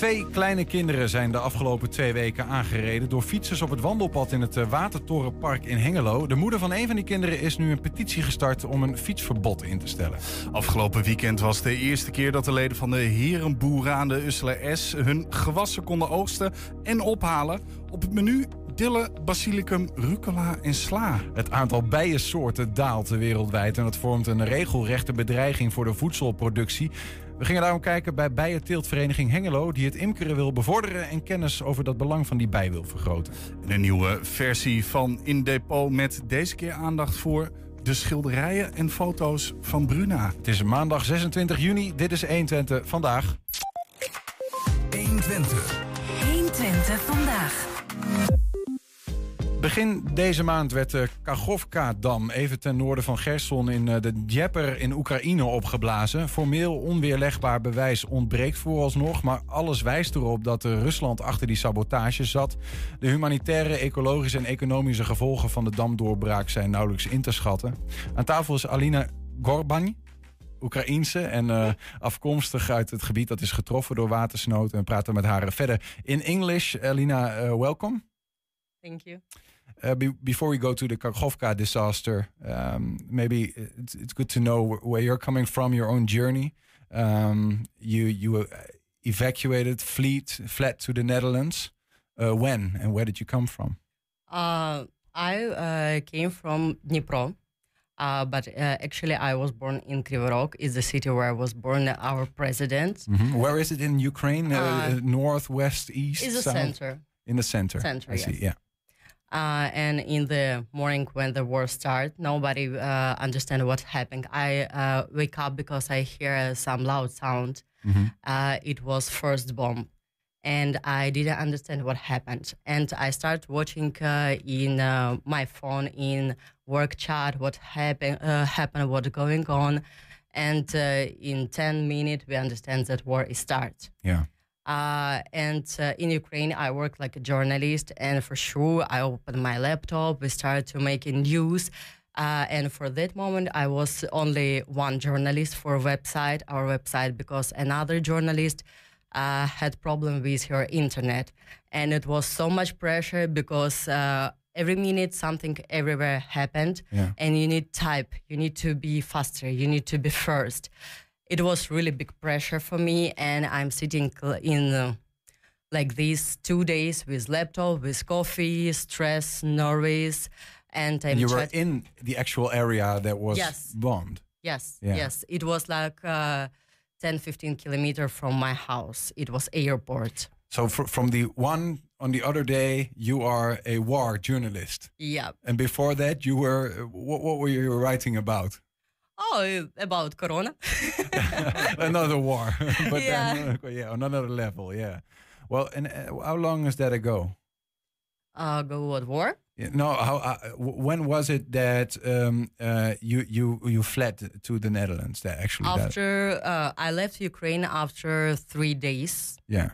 Twee kleine kinderen zijn de afgelopen twee weken aangereden door fietsers op het wandelpad in het eh, Watertorenpark in Hengelo. De moeder van een van die kinderen is nu een petitie gestart om een fietsverbod in te stellen. Afgelopen weekend was de eerste keer dat de leden van de herenboeren aan de S hun gewassen konden oogsten en ophalen. Op het menu dille, basilicum, rucola en sla. Het aantal bijensoorten daalt wereldwijd en dat vormt een regelrechte bedreiging voor de voedselproductie. We gingen daarom kijken bij Bijenteeltvereniging Hengelo, die het imkeren wil bevorderen en kennis over dat belang van die bij wil vergroten. En een nieuwe versie van In Depot met deze keer aandacht voor de schilderijen en foto's van Bruna. Het is maandag 26 juni, dit is 120 vandaag. 120. 120 vandaag. Begin deze maand werd de Kachovka-dam even ten noorden van Gerson in eh, de Djeper in Oekraïne opgeblazen. Formeel onweerlegbaar bewijs ontbreekt vooralsnog, maar alles wijst erop dat Rusland achter die sabotage zat. De humanitaire, ecologische en economische gevolgen van de damdoorbraak zijn nauwelijks in te schatten. Aan tafel is Alina Gorban, Oekraïense en afkomstig uit het gebied dat is getroffen door watersnood. En praten met haar verder in English. Alina, welkom. Thank you. Uh, be before we go to the Kakhovka disaster, um, maybe it's, it's, good to know where you're coming from, your own journey. Um, you you evacuated, fleet, fled to the Netherlands. Uh, when and where did you come from? Uh, I came from Dnipro. Uh, but uh, actually, I was born in Krivorog. Is the city where I was born. Our president. Mm -hmm. Where is it in Ukraine? Uh, north, west, east. Is the center. In the center. Center. I yes. see. Yeah. Uh, and in the morning when the war started, nobody uh, understand what happened. I uh, wake up because I hear some loud sound. Mm-hmm. Uh, it was first bomb, and I didn't understand what happened. And I start watching uh, in uh, my phone in work chat what happened, happened, what's going on, and in ten minutes we understand that war is start. Yeah. Uh, and uh, in Ukraine, I work like a journalist, and for sure, I opened my laptop. We started to make news, uh, and for that moment, I was only one journalist for a website, our website, because another journalist uh, had problem with her internet, and it was so much pressure because uh, every minute something everywhere happened, Yeah. and you need type, you need to be faster, you need to be first it was really big pressure for me and i'm sitting in uh, like these two days with laptop with coffee stress nervous and i'm you were in the actual area that was Yes. bombed. yes Yeah. yes it was like uh, 10 15 kilometer from my house it was airport So fr- from the one on the other day, you are a war journalist, yeah and before that, you were what, what were you writing about? Oh about corona another war, but Yeah. then yeah, on another level. Yeah. Well, and uh, how long is that ago? uh, go what war Yeah, No, how? Uh, when was it that um, uh, you you you fled to the Netherlands? That actually, after uh, i left ukraine after three days yeah,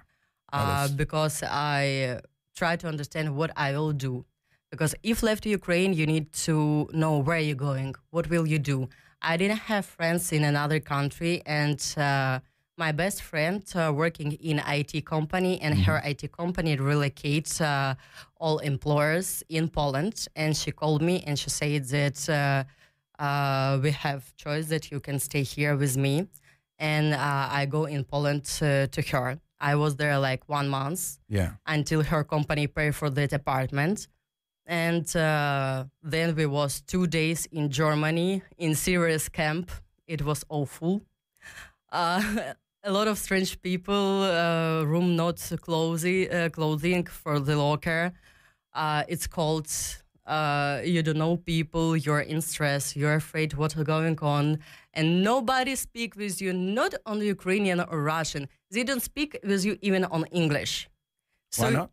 uh, that's- because I try to understand what I will do. Because if left to Ukraine, you need to know where you're going. What will you do? I didn't have friends in another country, and uh, my best friend uh, working in IT company, and her IT company relocates uh, all employers in Poland. And she called me and she said that uh, uh, we have choice that you can stay here with me, and uh, I go in Poland to her. I was there like one month yeah. until her company pay for that apartment. And uh, then we was two days in Germany in serious camp. It was awful. Uh, a lot of strange people, uh, room not clothing, uh, clothing for the locker. Uh, it's called Uh, you don't know people. You're in stress. You're afraid what's going on, and nobody speak with you. Not on Ukrainian or Russian. They don't speak with you even on English. Why not?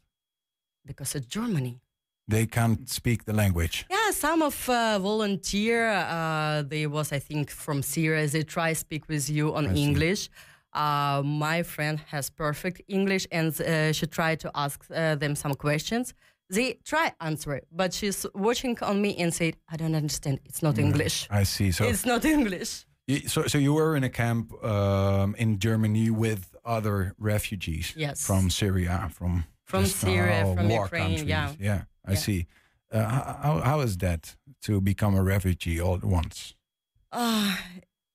Because it's Germany. They can't speak the language. Yeah, some of uh, volunteer. Uh, they was I think from Syria. They try speak with you on I. English. Uh, my friend has perfect English, and uh, she tried to ask uh, them some questions. They try answer, but she's watching on me and said, "I don't understand. It's not English. I see. So It's not English." You- So, so you were in a camp um, in Germany with other refugees Yes. from Syria, from From Syria, uh, from war Ukraine, countries. yeah. yeah, I Yeah. see. Uh, how how is that to become a refugee all at once? Ah,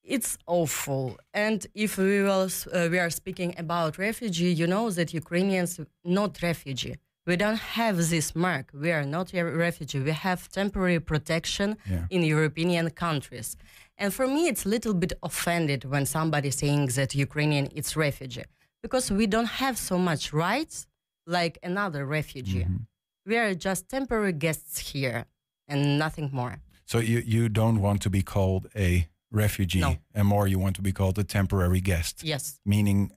it's awful. And if we will, uh, we are speaking about refugee, you know that Ukrainians not refugee. We don't have this mark. We are not a refugee. We have temporary protection Yeah. in European countries. And for me, it's a little bit offended when somebody saying that Ukrainian is refugee because we don't have so much rights like another refugee. Mm-hmm. We are just temporary guests here and nothing more. So you you don't want to be called a refugee, No. and more you want to be called a temporary guest, Yes. meaning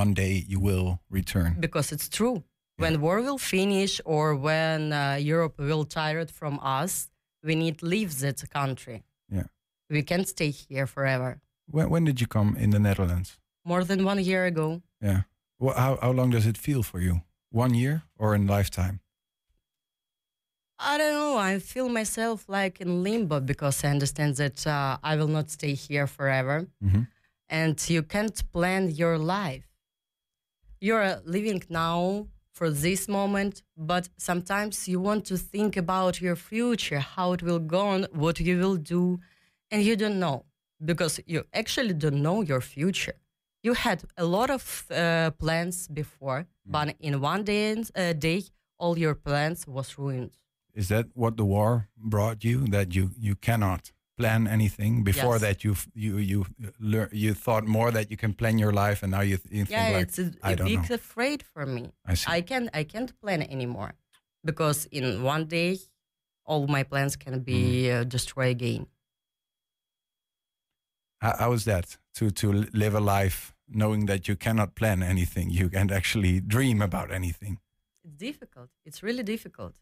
one day you will return. because it's true. When war will finish or when uh, Europe will tired from us, we need leave that country. Yeah. We can't stay here forever. When, when did you come in the Netherlands? More than one year ago, Yeah. Well, how how long does it feel for you? One year or in lifetime? I don't know. I feel myself like in limbo because I understand that uh, I will not stay here forever, Mhm. and you can't plan your life. You're living now for this moment, but sometimes you want to think about your future, how it will go on, what you will do, and you don't know because you actually don't know your future. You had a lot of uh, plans before, but in one day, uh, day, all your plans was ruined. Is that what the war brought you? That you you cannot plan anything before Yes. that you you you lear, you thought more that you can plan your life, and now you, th- you think yeah, like it's a, I a don't big know. afraid for me. I see. I can't I can't plan anymore because in one day all my plans can be Mm-hmm. uh, destroyed again. How, how is that to to live a life knowing that you cannot plan anything? You can't actually dream about anything. It's difficult. It's really difficult.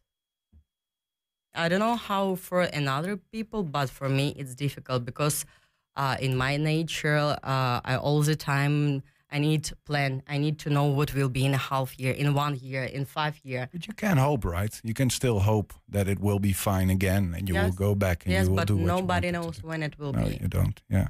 I don't know how for another people, but for me it's difficult because uh, in my nature, uh, I all the time I need to plan. I need to know what will be in a half year, in one year, in five year. But you can hope, right? You can still hope that it will be fine again, and you will go back and yes, you will but do what you nobody knows when it will No, be. you don't. Yeah.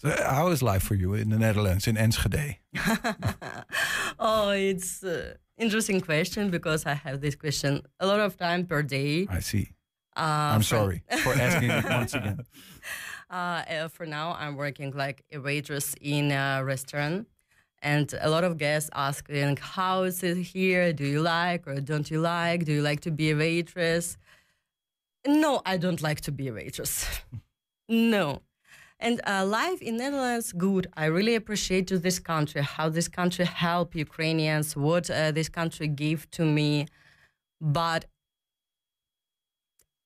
So how is life for you in the Netherlands, in Enschede? oh, it's uh, interesting question because I have this question a lot of time per day. I see. Uh, I'm sorry for asking it once again. Uh, uh, for now, I'm working like a waitress in a restaurant, and a lot of guests asking, "How is it here? Do you like or don't you like? Do you like to be a waitress?" No, I don't like to be a waitress. no. And uh, life in Netherlands, good. I really appreciate to this country how this country help Ukrainians, what uh, this country give to me, but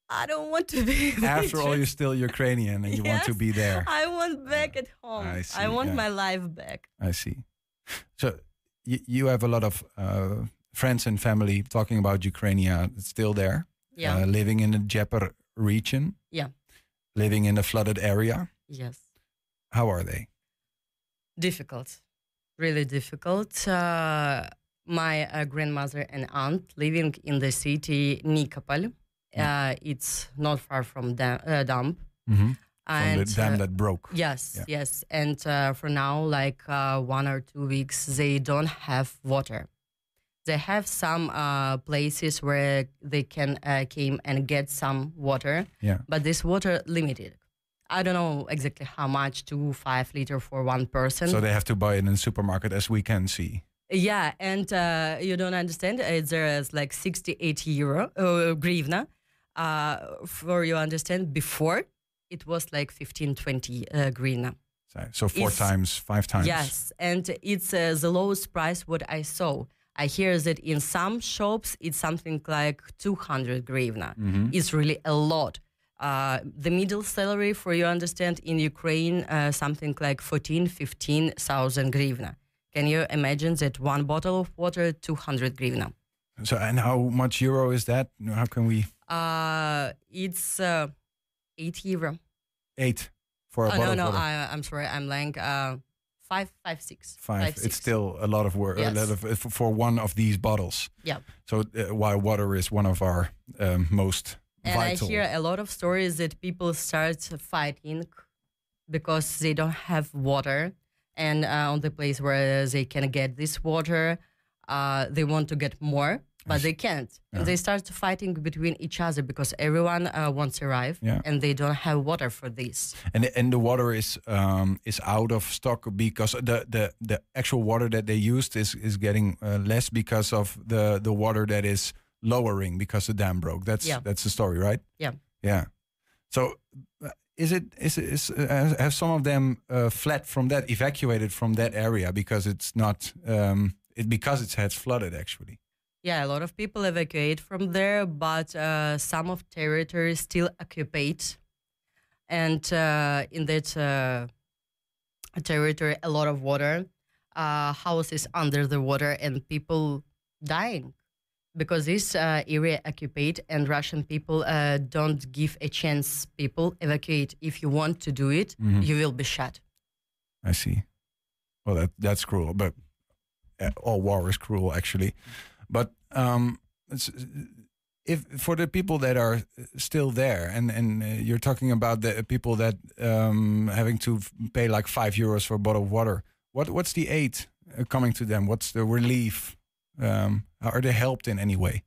I don't want to be. After all, you're still Ukrainian and you want to be there. I want back at home. I see, I, want yeah. my life back. I see. So you, you have a lot of uh, friends and family talking about Ukraine still there, Yeah. uh, living in the Dnieper region, yeah. living in a flooded area. Yes. How are they? Difficult. Really difficult. Uh, my uh, grandmother and aunt living in the city Nikopol. Uh, it's not far from dam- uh, Dump. Mm-hmm. From And, the dam uh, that broke. Yes, Yeah. yes. And uh, for now, like uh, one or two weeks, they don't have water. They have some uh, places where they can uh, came and get some water, Yeah. but this water limited. I don't know exactly how much, two, five liter for one person. So they have to buy it in the supermarket, as we can see. yeah, and uh, you don't understand. Uh, there is like 68 euro, uh, grivna. Uh, for you understand, before it was like 15, 20 uh, grivna. So, so four It's- times, five times. Yes, and it's uh, the lowest price what I saw. I hear that in some shops it's something like 200 grivna. Mm-hmm. It's really a lot. Uh, the middle salary, for you understand, in Ukraine, uh, something like 14, 15,000 grivna. Can you imagine that one bottle of water, 200 grivna? So and how much euro is that? How can we Uh, it's uh, 8 euro. eight for a Oh, bottle no, no? I, I'm sorry, I'm like uh, five, five, six. Five. six. It's still a lot of work. Yes. A lot of uh, for- one of these bottles. Yeah. So uh, while water is one of our um, most And vital. I hear a lot of stories that people start fighting because they don't have water, and uh, on the place where they can get this water, uh, they want to get more, but they can't. Yeah. And they start fighting between each other because everyone uh, wants to arrive, Yeah. and they don't have water for this. And the, and the water is um, is out of stock because the, the, the actual water that they used is is getting uh, less because of the, the water that is lowering because the dam broke. That's Yeah. that's the story, right? Yeah. Yeah. So uh, is it is it- is uh, have some of them uh, fled from that evacuated from that area because it's not um, it because it has flooded actually. Yeah, a lot of people evacuate from there, but uh, some of territory still occupied, and uh, in that uh, territory, a lot of water, uh, houses under the water, and people dying because this uh, area occupied, and Russian people uh, don't give a chance people evacuate. If you want to do it, Mhm. you will be shot. I see. Well, that that's cruel, but uh, all war is cruel, actually. But um, it's, if for the people that are still there, and and uh, you're talking about the people that um, having to pay like five euros for a bottle of water. What what's the aid uh, coming to them? What's the relief? Um, are they helped in any way?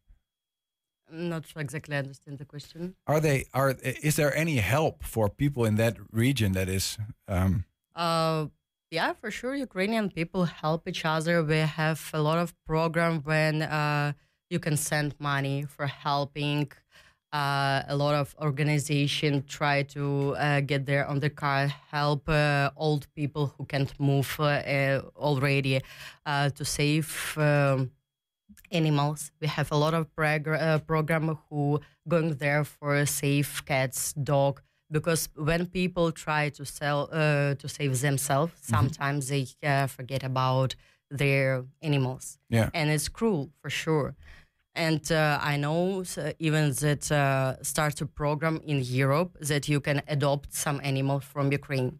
I'm not sure exactly I understand the question. Are they are is there any help for people in that region that is um, Uh, yeah, for sure. Ukrainian people help each other. We have a lot of program when uh, you can send money for helping. Uh, a lot of organization try to uh, get there on the car, help uh, old people who can't move uh, uh, already uh, to save um, animals. We have a lot of uh, program who going there for save cats, dog. Because when people try to sell uh, to save themselves, sometimes they uh, forget about their animals, yeah and it's cruel for sure. And uh, I know even that uh, starts a program in Europe that you can adopt some animal from Ukraine.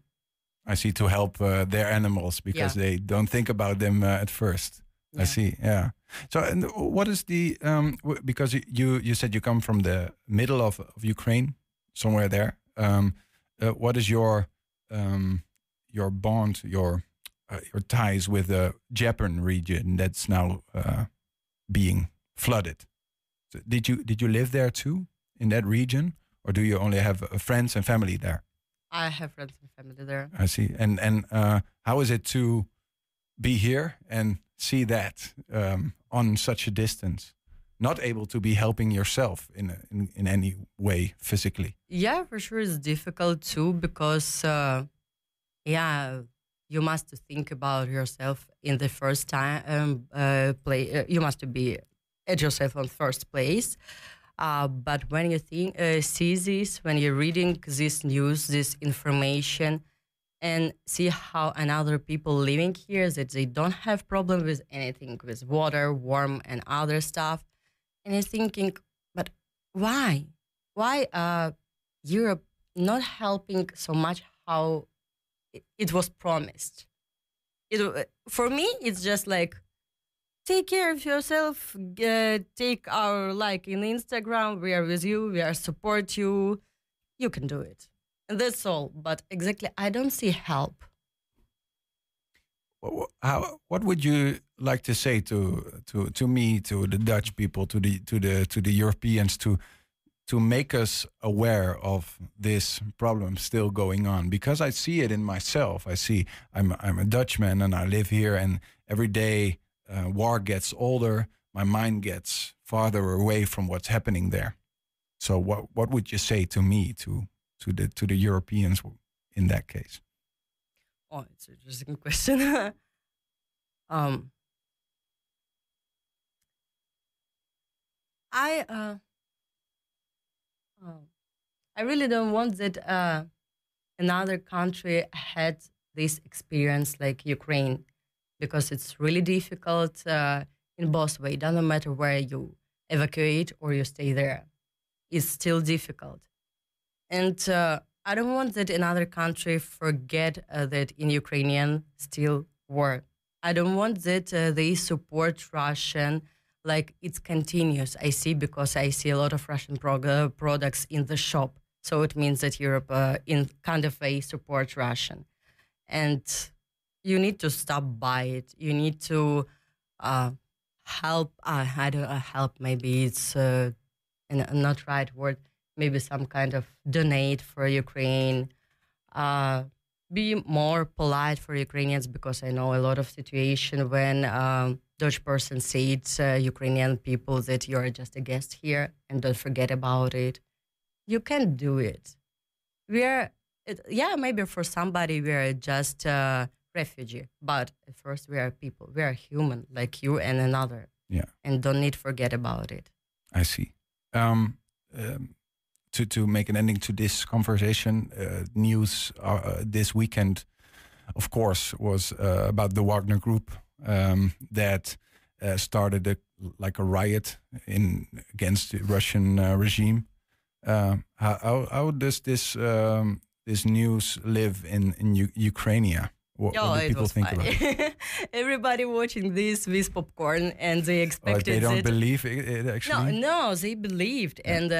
I see to help uh, their animals because they don't think about them uh, at first. I see. Yeah. So, and what is the um? w- Because you you said you come from the middle of of Ukraine, somewhere there. Um, uh, what is your um your bond, your uh, your ties with the Japan region that's now uh, being flooded? So did you did you live there too in that region, or do you only have uh, friends and family there? I have friends and family there. I see. And and uh, how is it to be here and see that um, on such a distance, not able to be helping yourself in in, in any way physically? Yeah, for sure, it's difficult too because, uh, yeah, you must think about yourself in the first time. Um, uh, play, uh, you must be at yourself on first place. Uh, but when you think, uh, see this, when you're reading this news, this information, and see how another people living here that they don't have problem with anything with water, warm, and other stuff, and you're thinking, but why? Why uh, Europe not helping so much how it, it was promised? It, for me, it's just like take care of yourself. Uh, take our like in Instagram. We are with you. We are support you. You can do it, that's all. But exactly, I don't see help. How, what would you like to say to to to me, to the Dutch people, to the to the to the Europeans, to to make us aware of this problem still going on? Because I see it in myself. I see I'm I'm a Dutchman and I live here, and every day uh, war gets older. My mind gets farther away from what's happening there. So, what what would you say to me, to to the to the Europeans in that case? Oh, it's an interesting question. um, I uh, oh, I really don't want that uh, another country had this experience like Ukraine, because it's really difficult uh, in both ways. Doesn't matter where you evacuate or you stay there, it's still difficult, and. Uh, I don't want that another country forget uh, that in Ukrainian still war. I don't want that uh, they support Russian like it's continuous. I see because I see a lot of Russian prog- products in the shop. So it means that Europe, uh, in kind of way, support Russian, and you need to stop by it. You need to uh, help. Uh, I don't help. Maybe it's an, not right word. Maybe some kind of donate for Ukraine. Uh, be more polite for Ukrainians because I know a lot of situation when um, Dutch person said uh, Ukrainian people that you're just a guest here and don't forget about it. You can do it. We're it, yeah maybe for somebody we're just a refugee, but at first we are people. We are human like you and another. Yeah. and don't need forget about it. I see. Um, um, to to make an ending to this conversation, uh, news uh, this weekend, of course, was uh, about the Wagner Group um, that uh, started a, like a riot in against the Russian uh, regime. Uh, how, how how does this um, this news live in in U- Ukraine? What, oh, what do it people was think about funny. it? Everybody watching this with popcorn and they expected they don't that believe it, it No, actually. no, they believed, and uh,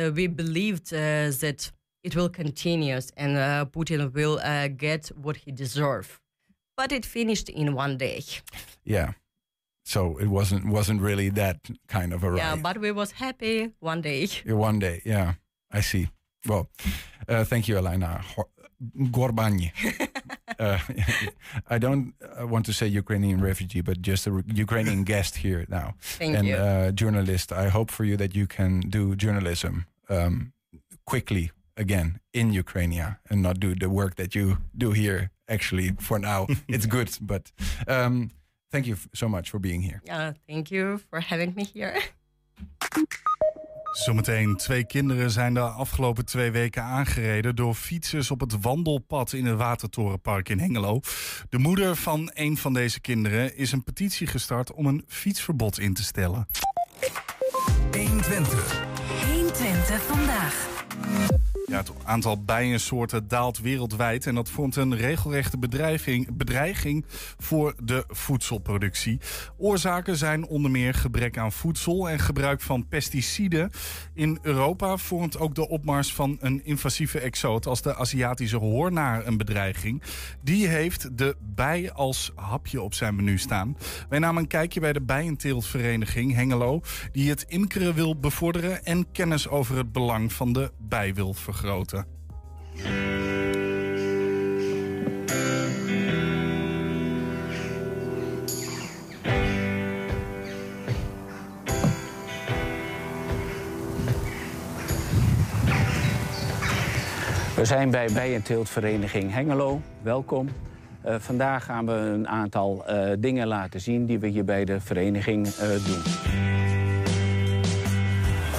uh, we believed uh, that it will continue, and uh, Putin will uh, get what he deserves. But it finished in one day. Yeah. So it wasn't wasn't really that kind of a riot. Yeah, but we was happy one day. One day, yeah, I see. Well, uh, thank you, Elena Gorbani. uh, I don't uh, want to say Ukrainian refugee, but just a Ukrainian guest here now, Thank and you. Uh, journalist. I hope for you that you can do journalism um, quickly again in Ukraine and not do the work that you do here. Actually, for now, it's good, but um, thank you so much for being here. Yeah, thank you for having me here. Zometeen twee kinderen zijn de afgelopen twee weken aangereden door fietsers op het wandelpad in het Watertorenpark in Hengelo. De moeder van een van deze kinderen is een petitie gestart om een fietsverbod in te stellen. 120. 120 vandaag. Ja, het aantal bijensoorten daalt wereldwijd en dat vormt een regelrechte bedreiging, voor de voedselproductie. Oorzaken zijn onder meer gebrek aan voedsel en gebruik van pesticiden. In Europa vormt ook de opmars van een invasieve exoot als de Aziatische hoornaar een bedreiging. Die heeft de bij als hapje op zijn menu staan. Wij namen een kijkje bij de Bijenteeltvereniging Hengelo, die het imkeren wil bevorderen en kennis over het belang van de bij wil vergroten. We zijn bij Bijenteeltvereniging Hengelo. Welkom. Eh, vandaag gaan we een aantal eh, dingen laten zien die we hier bij de vereniging eh, doen.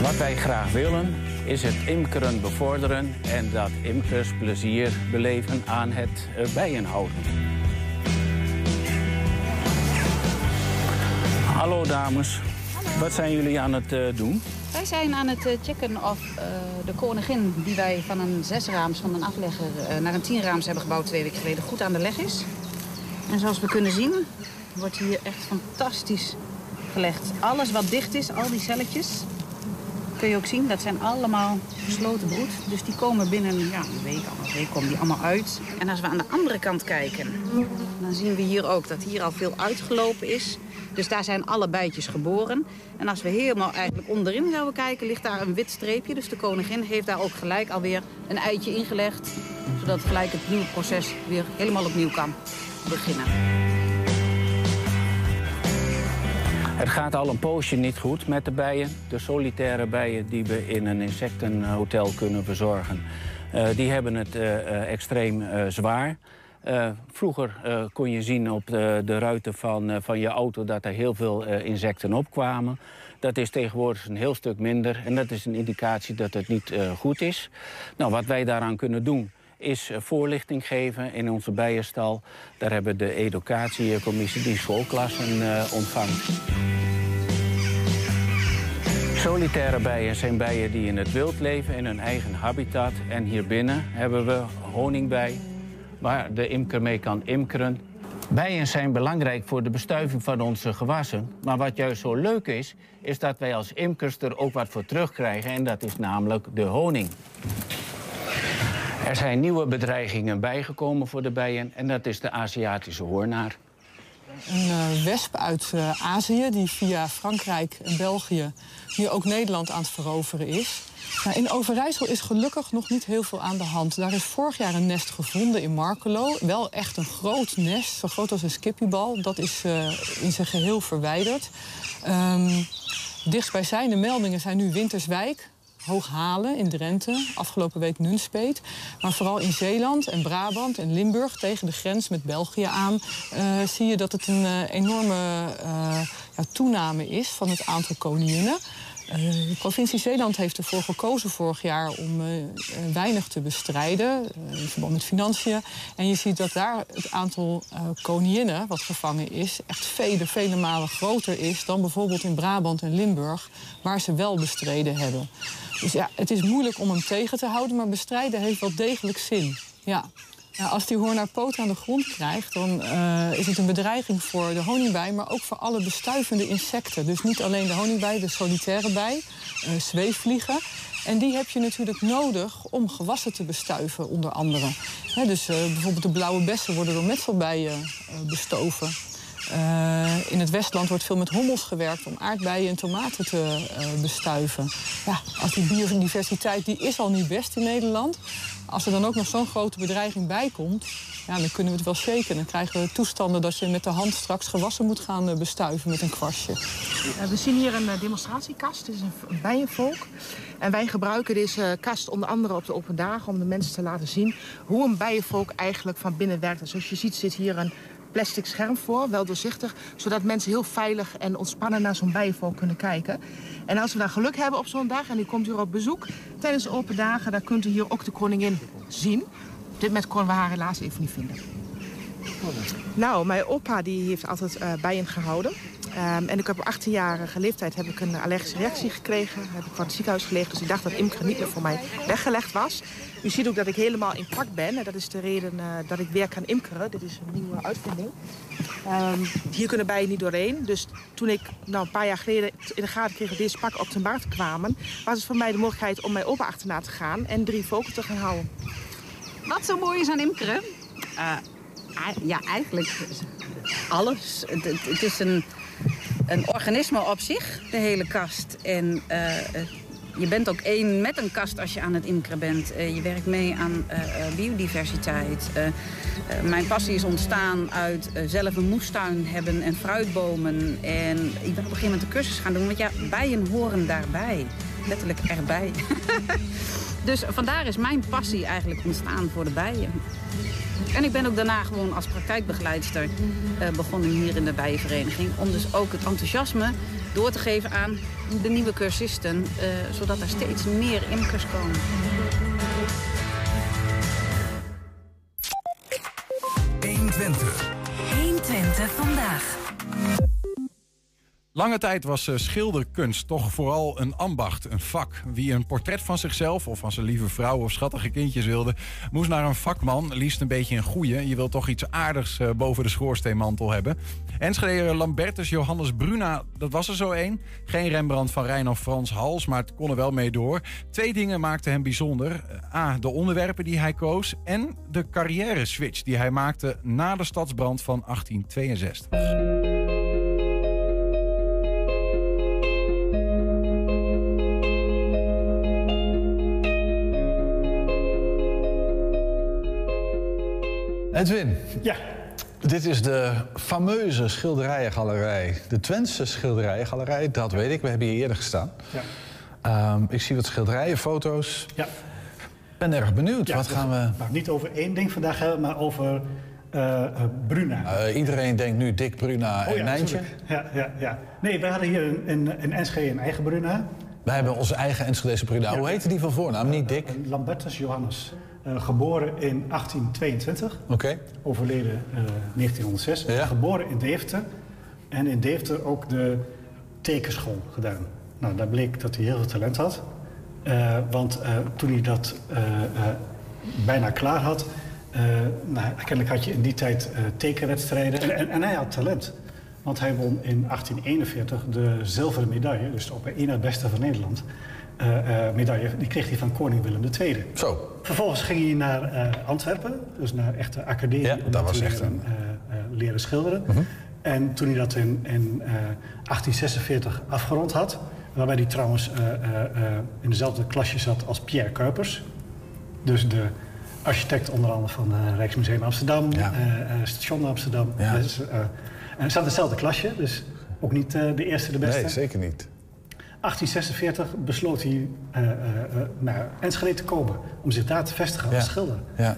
Wat wij graag willen is het imkeren bevorderen en dat imkers plezier beleven aan het bijenhouden. Hallo dames, wat zijn jullie aan het eh, doen? Wij zijn aan het eh, checken of eh, de koningin die wij van een zesraams van een aflegger naar een tienraams hebben gebouwd twee weken geleden goed aan de leg is. En zoals we kunnen zien wordt hier echt fantastisch gelegd. Alles wat dicht is, al die celletjes, kun je ook zien, dat zijn allemaal gesloten broed. Dus die komen binnen ja, een week, week komen die allemaal uit. En als we aan de andere kant kijken, dan zien we hier ook dat hier al veel uitgelopen is. Dus daar zijn alle bijtjes geboren. En als we helemaal eigenlijk onderin zouden kijken, ligt daar een wit streepje. Dus de koningin heeft daar ook gelijk alweer een eitje ingelegd. Zodat gelijk het nieuwe proces weer helemaal opnieuw kan beginnen. Het gaat al een poosje niet goed met de bijen. De solitaire bijen die we in een insectenhotel kunnen verzorgen... eh, die hebben het eh, eh, extreem zwaar. Vroeger kon je zien op de, de ruiten van, van je auto... dat er heel veel insecten opkwamen. Dat is tegenwoordig een heel stuk minder. En dat is een indicatie dat het niet goed is. Nou, wat wij daaraan kunnen doen is eh, voorlichting geven in onze bijenstal. Daar hebben de educatiecommissie die schoolklassen eh, ontvangt. Solitaire bijen zijn bijen die in het wild leven in hun eigen habitat. En hierbinnen hebben we honingbij, waar de imker mee kan imkeren. Bijen zijn belangrijk voor de bestuiving van onze gewassen. Maar wat juist zo leuk is, is dat wij als imkers er ook wat voor terugkrijgen. En dat is namelijk de honing. Er zijn nieuwe bedreigingen bijgekomen voor de bijen. En dat is de Aziatische hoornaar. Een uh, wesp uit uh, Azië die via Frankrijk en België nu ook Nederland aan het veroveren is. Nou, in Overijssel is gelukkig nog niet heel veel aan de hand. Daar is vorig jaar een nest gevonden in Markelo. Wel echt een groot nest, zo groot als een skippiebal. Dat is uh, in zijn geheel verwijderd. Um, dichtstbijzijnde meldingen zijn nu Winterswijk, Hooghalen in Drenthe, afgelopen week Nunspeet. Maar vooral in Zeeland en Brabant en Limburg tegen de grens met België aan... Uh, zie je dat het een uh, enorme uh, ja, toename is van het aantal koninginnen. De provincie Zeeland heeft ervoor gekozen vorig jaar om weinig te bestrijden in verband met financiën. En je ziet dat daar het aantal koninginnen wat gevangen is echt vele, vele malen groter is dan bijvoorbeeld in Brabant en Limburg, waar ze wel bestreden hebben. Dus ja, het is moeilijk om hem tegen te houden, maar bestrijden heeft wel degelijk zin. Ja. Als die hoornaar poot aan de grond krijgt, dan uh, is het een bedreiging voor de honingbij, maar ook voor alle bestuivende insecten. Dus niet alleen de honingbij, de solitaire bij, uh, zweefvliegen. En die heb je natuurlijk nodig om gewassen te bestuiven, onder andere. Dus uh, bijvoorbeeld de blauwe bessen worden door metselbijen bestoven. Uh, in het Westland wordt veel met hommels gewerkt om aardbeien en tomaten te uh, bestuiven. Ja, als die biodiversiteit die is al niet best in Nederland. Als er dan ook nog zo'n grote bedreiging bij komt, ja, dan kunnen we het wel shaken. Dan krijgen we toestanden dat je met de hand straks gewassen moet gaan uh, bestuiven met een kwastje. we zien hier een demonstratiekast, het is een bijenvolk. En wij gebruiken deze kast onder andere op de open dagen om de mensen te laten zien hoe een bijenvolk eigenlijk van binnen werkt. Zoals je ziet zit hier een plastic scherm voor, wel doorzichtig... zodat mensen heel veilig en ontspannen naar zo'n bijenvolk kunnen kijken. En als we dan geluk hebben op zo'n dag en u komt hier op bezoek... tijdens de open dagen, dan kunt u hier ook de koningin zien. Op dit moment konden we haar helaas even niet vinden. Nou, mijn opa die heeft altijd uh, bijen gehouden. Um, en ik heb op 18-jarige leeftijd heb ik een allergische reactie gekregen. Heb ik van het ziekenhuis gelegen, dus ik dacht dat imker niet meer voor mij weggelegd was. U ziet ook dat ik helemaal in pak ben. En dat is de reden uh, dat ik weer kan imkeren. Dit is een nieuwe uitvinding. Um, hier kunnen bijen niet doorheen. Dus toen ik nou, een paar jaar geleden in de gaten kreeg dat deze pakken op de markt kwamen... was het voor mij de mogelijkheid om mijn opa achterna te gaan en drie vogels te gaan houden. Wat zo mooi is aan imkeren? Uh, ja, eigenlijk alles. Het, het, het is een een organisme op zich, de hele kast. En uh, je bent ook één met een kast als je aan het imkeren bent. Uh, je werkt mee aan biodiversiteit. mijn passie is ontstaan uit zelf een moestuin hebben en fruitbomen. En ik ben op een gegeven moment een cursus gaan doen. Want ja, bijen horen daarbij. Letterlijk erbij. dus vandaar is mijn passie eigenlijk ontstaan voor de bijen. En ik ben ook daarna gewoon als praktijkbegeleidster uh, begonnen hier in de bijenvereniging. Om dus ook het enthousiasme door te geven aan de nieuwe cursisten. Uh, zodat er steeds meer imkers komen. Lange tijd was schilderkunst toch vooral een ambacht, een vak. Wie een portret van zichzelf of van zijn lieve vrouw of schattige kindjes wilde, moest naar een vakman, liefst een beetje een goeie. Je wilt toch iets aardigs boven de schoorsteenmantel hebben. Enschede Lambertus Johannes Bruna, dat was er zo één. Geen Rembrandt van Rijn of Frans Hals, maar het kon er wel mee door. Twee dingen maakten hem bijzonder. A, de onderwerpen die hij koos en de carrière switch die hij maakte na de stadsbrand van 1862. Edwin. Ja. Dit is de fameuze schilderijengalerij. De Twentse schilderijengalerij, dat weet ik. We hebben hier eerder gestaan. Ja. Um, ik zie wat schilderijen, foto's. Ja. Ik ben erg benieuwd. Ja, wat gaan we... Niet over één ding vandaag hebben, maar over uh, Bruna. Uh, iedereen denkt nu Dick Bruna oh, en Nijntje. Ja, ja, ja. Nee, we hadden hier in Enschede een eigen Bruna. Wij hebben onze eigen Enschedese Bruna. Ja. Hoe heette die van voornaam? Niet Dick? Lambertus Johannes. Uh, geboren in 1822. Okay. Overleden uh, 1906. Ja. Geboren in Deventer. En in Deventer ook de tekenschool gedaan. Nou, daar bleek dat hij heel veel talent had. Uh, want toen hij dat bijna klaar had... nou, kennelijk had je in die tijd tekenwedstrijden. En, en, en, hij had talent. Want hij won in 1841 de zilveren medaille, dus op één het beste van Nederland. Uh, medaille, die kreeg hij van koning Willem II. Zo. Vervolgens ging hij naar Antwerpen, dus naar echte academie ja, om dat was leren, echt een... leren schilderen. Mhm. En toen hij dat in, in 1846 afgerond had, waarbij hij trouwens in dezelfde klasje zat als Pierre Kuipers, dus de architect onder andere van het Rijksmuseum Amsterdam, Ja. station Amsterdam. Ja. Dus, en hij zat in hetzelfde klasje, dus ook niet uh, de eerste, de beste. Nee, zeker niet. 1846 besloot hij uh, uh, naar Enschede te komen om zich daar te vestigen als schilder. Ja.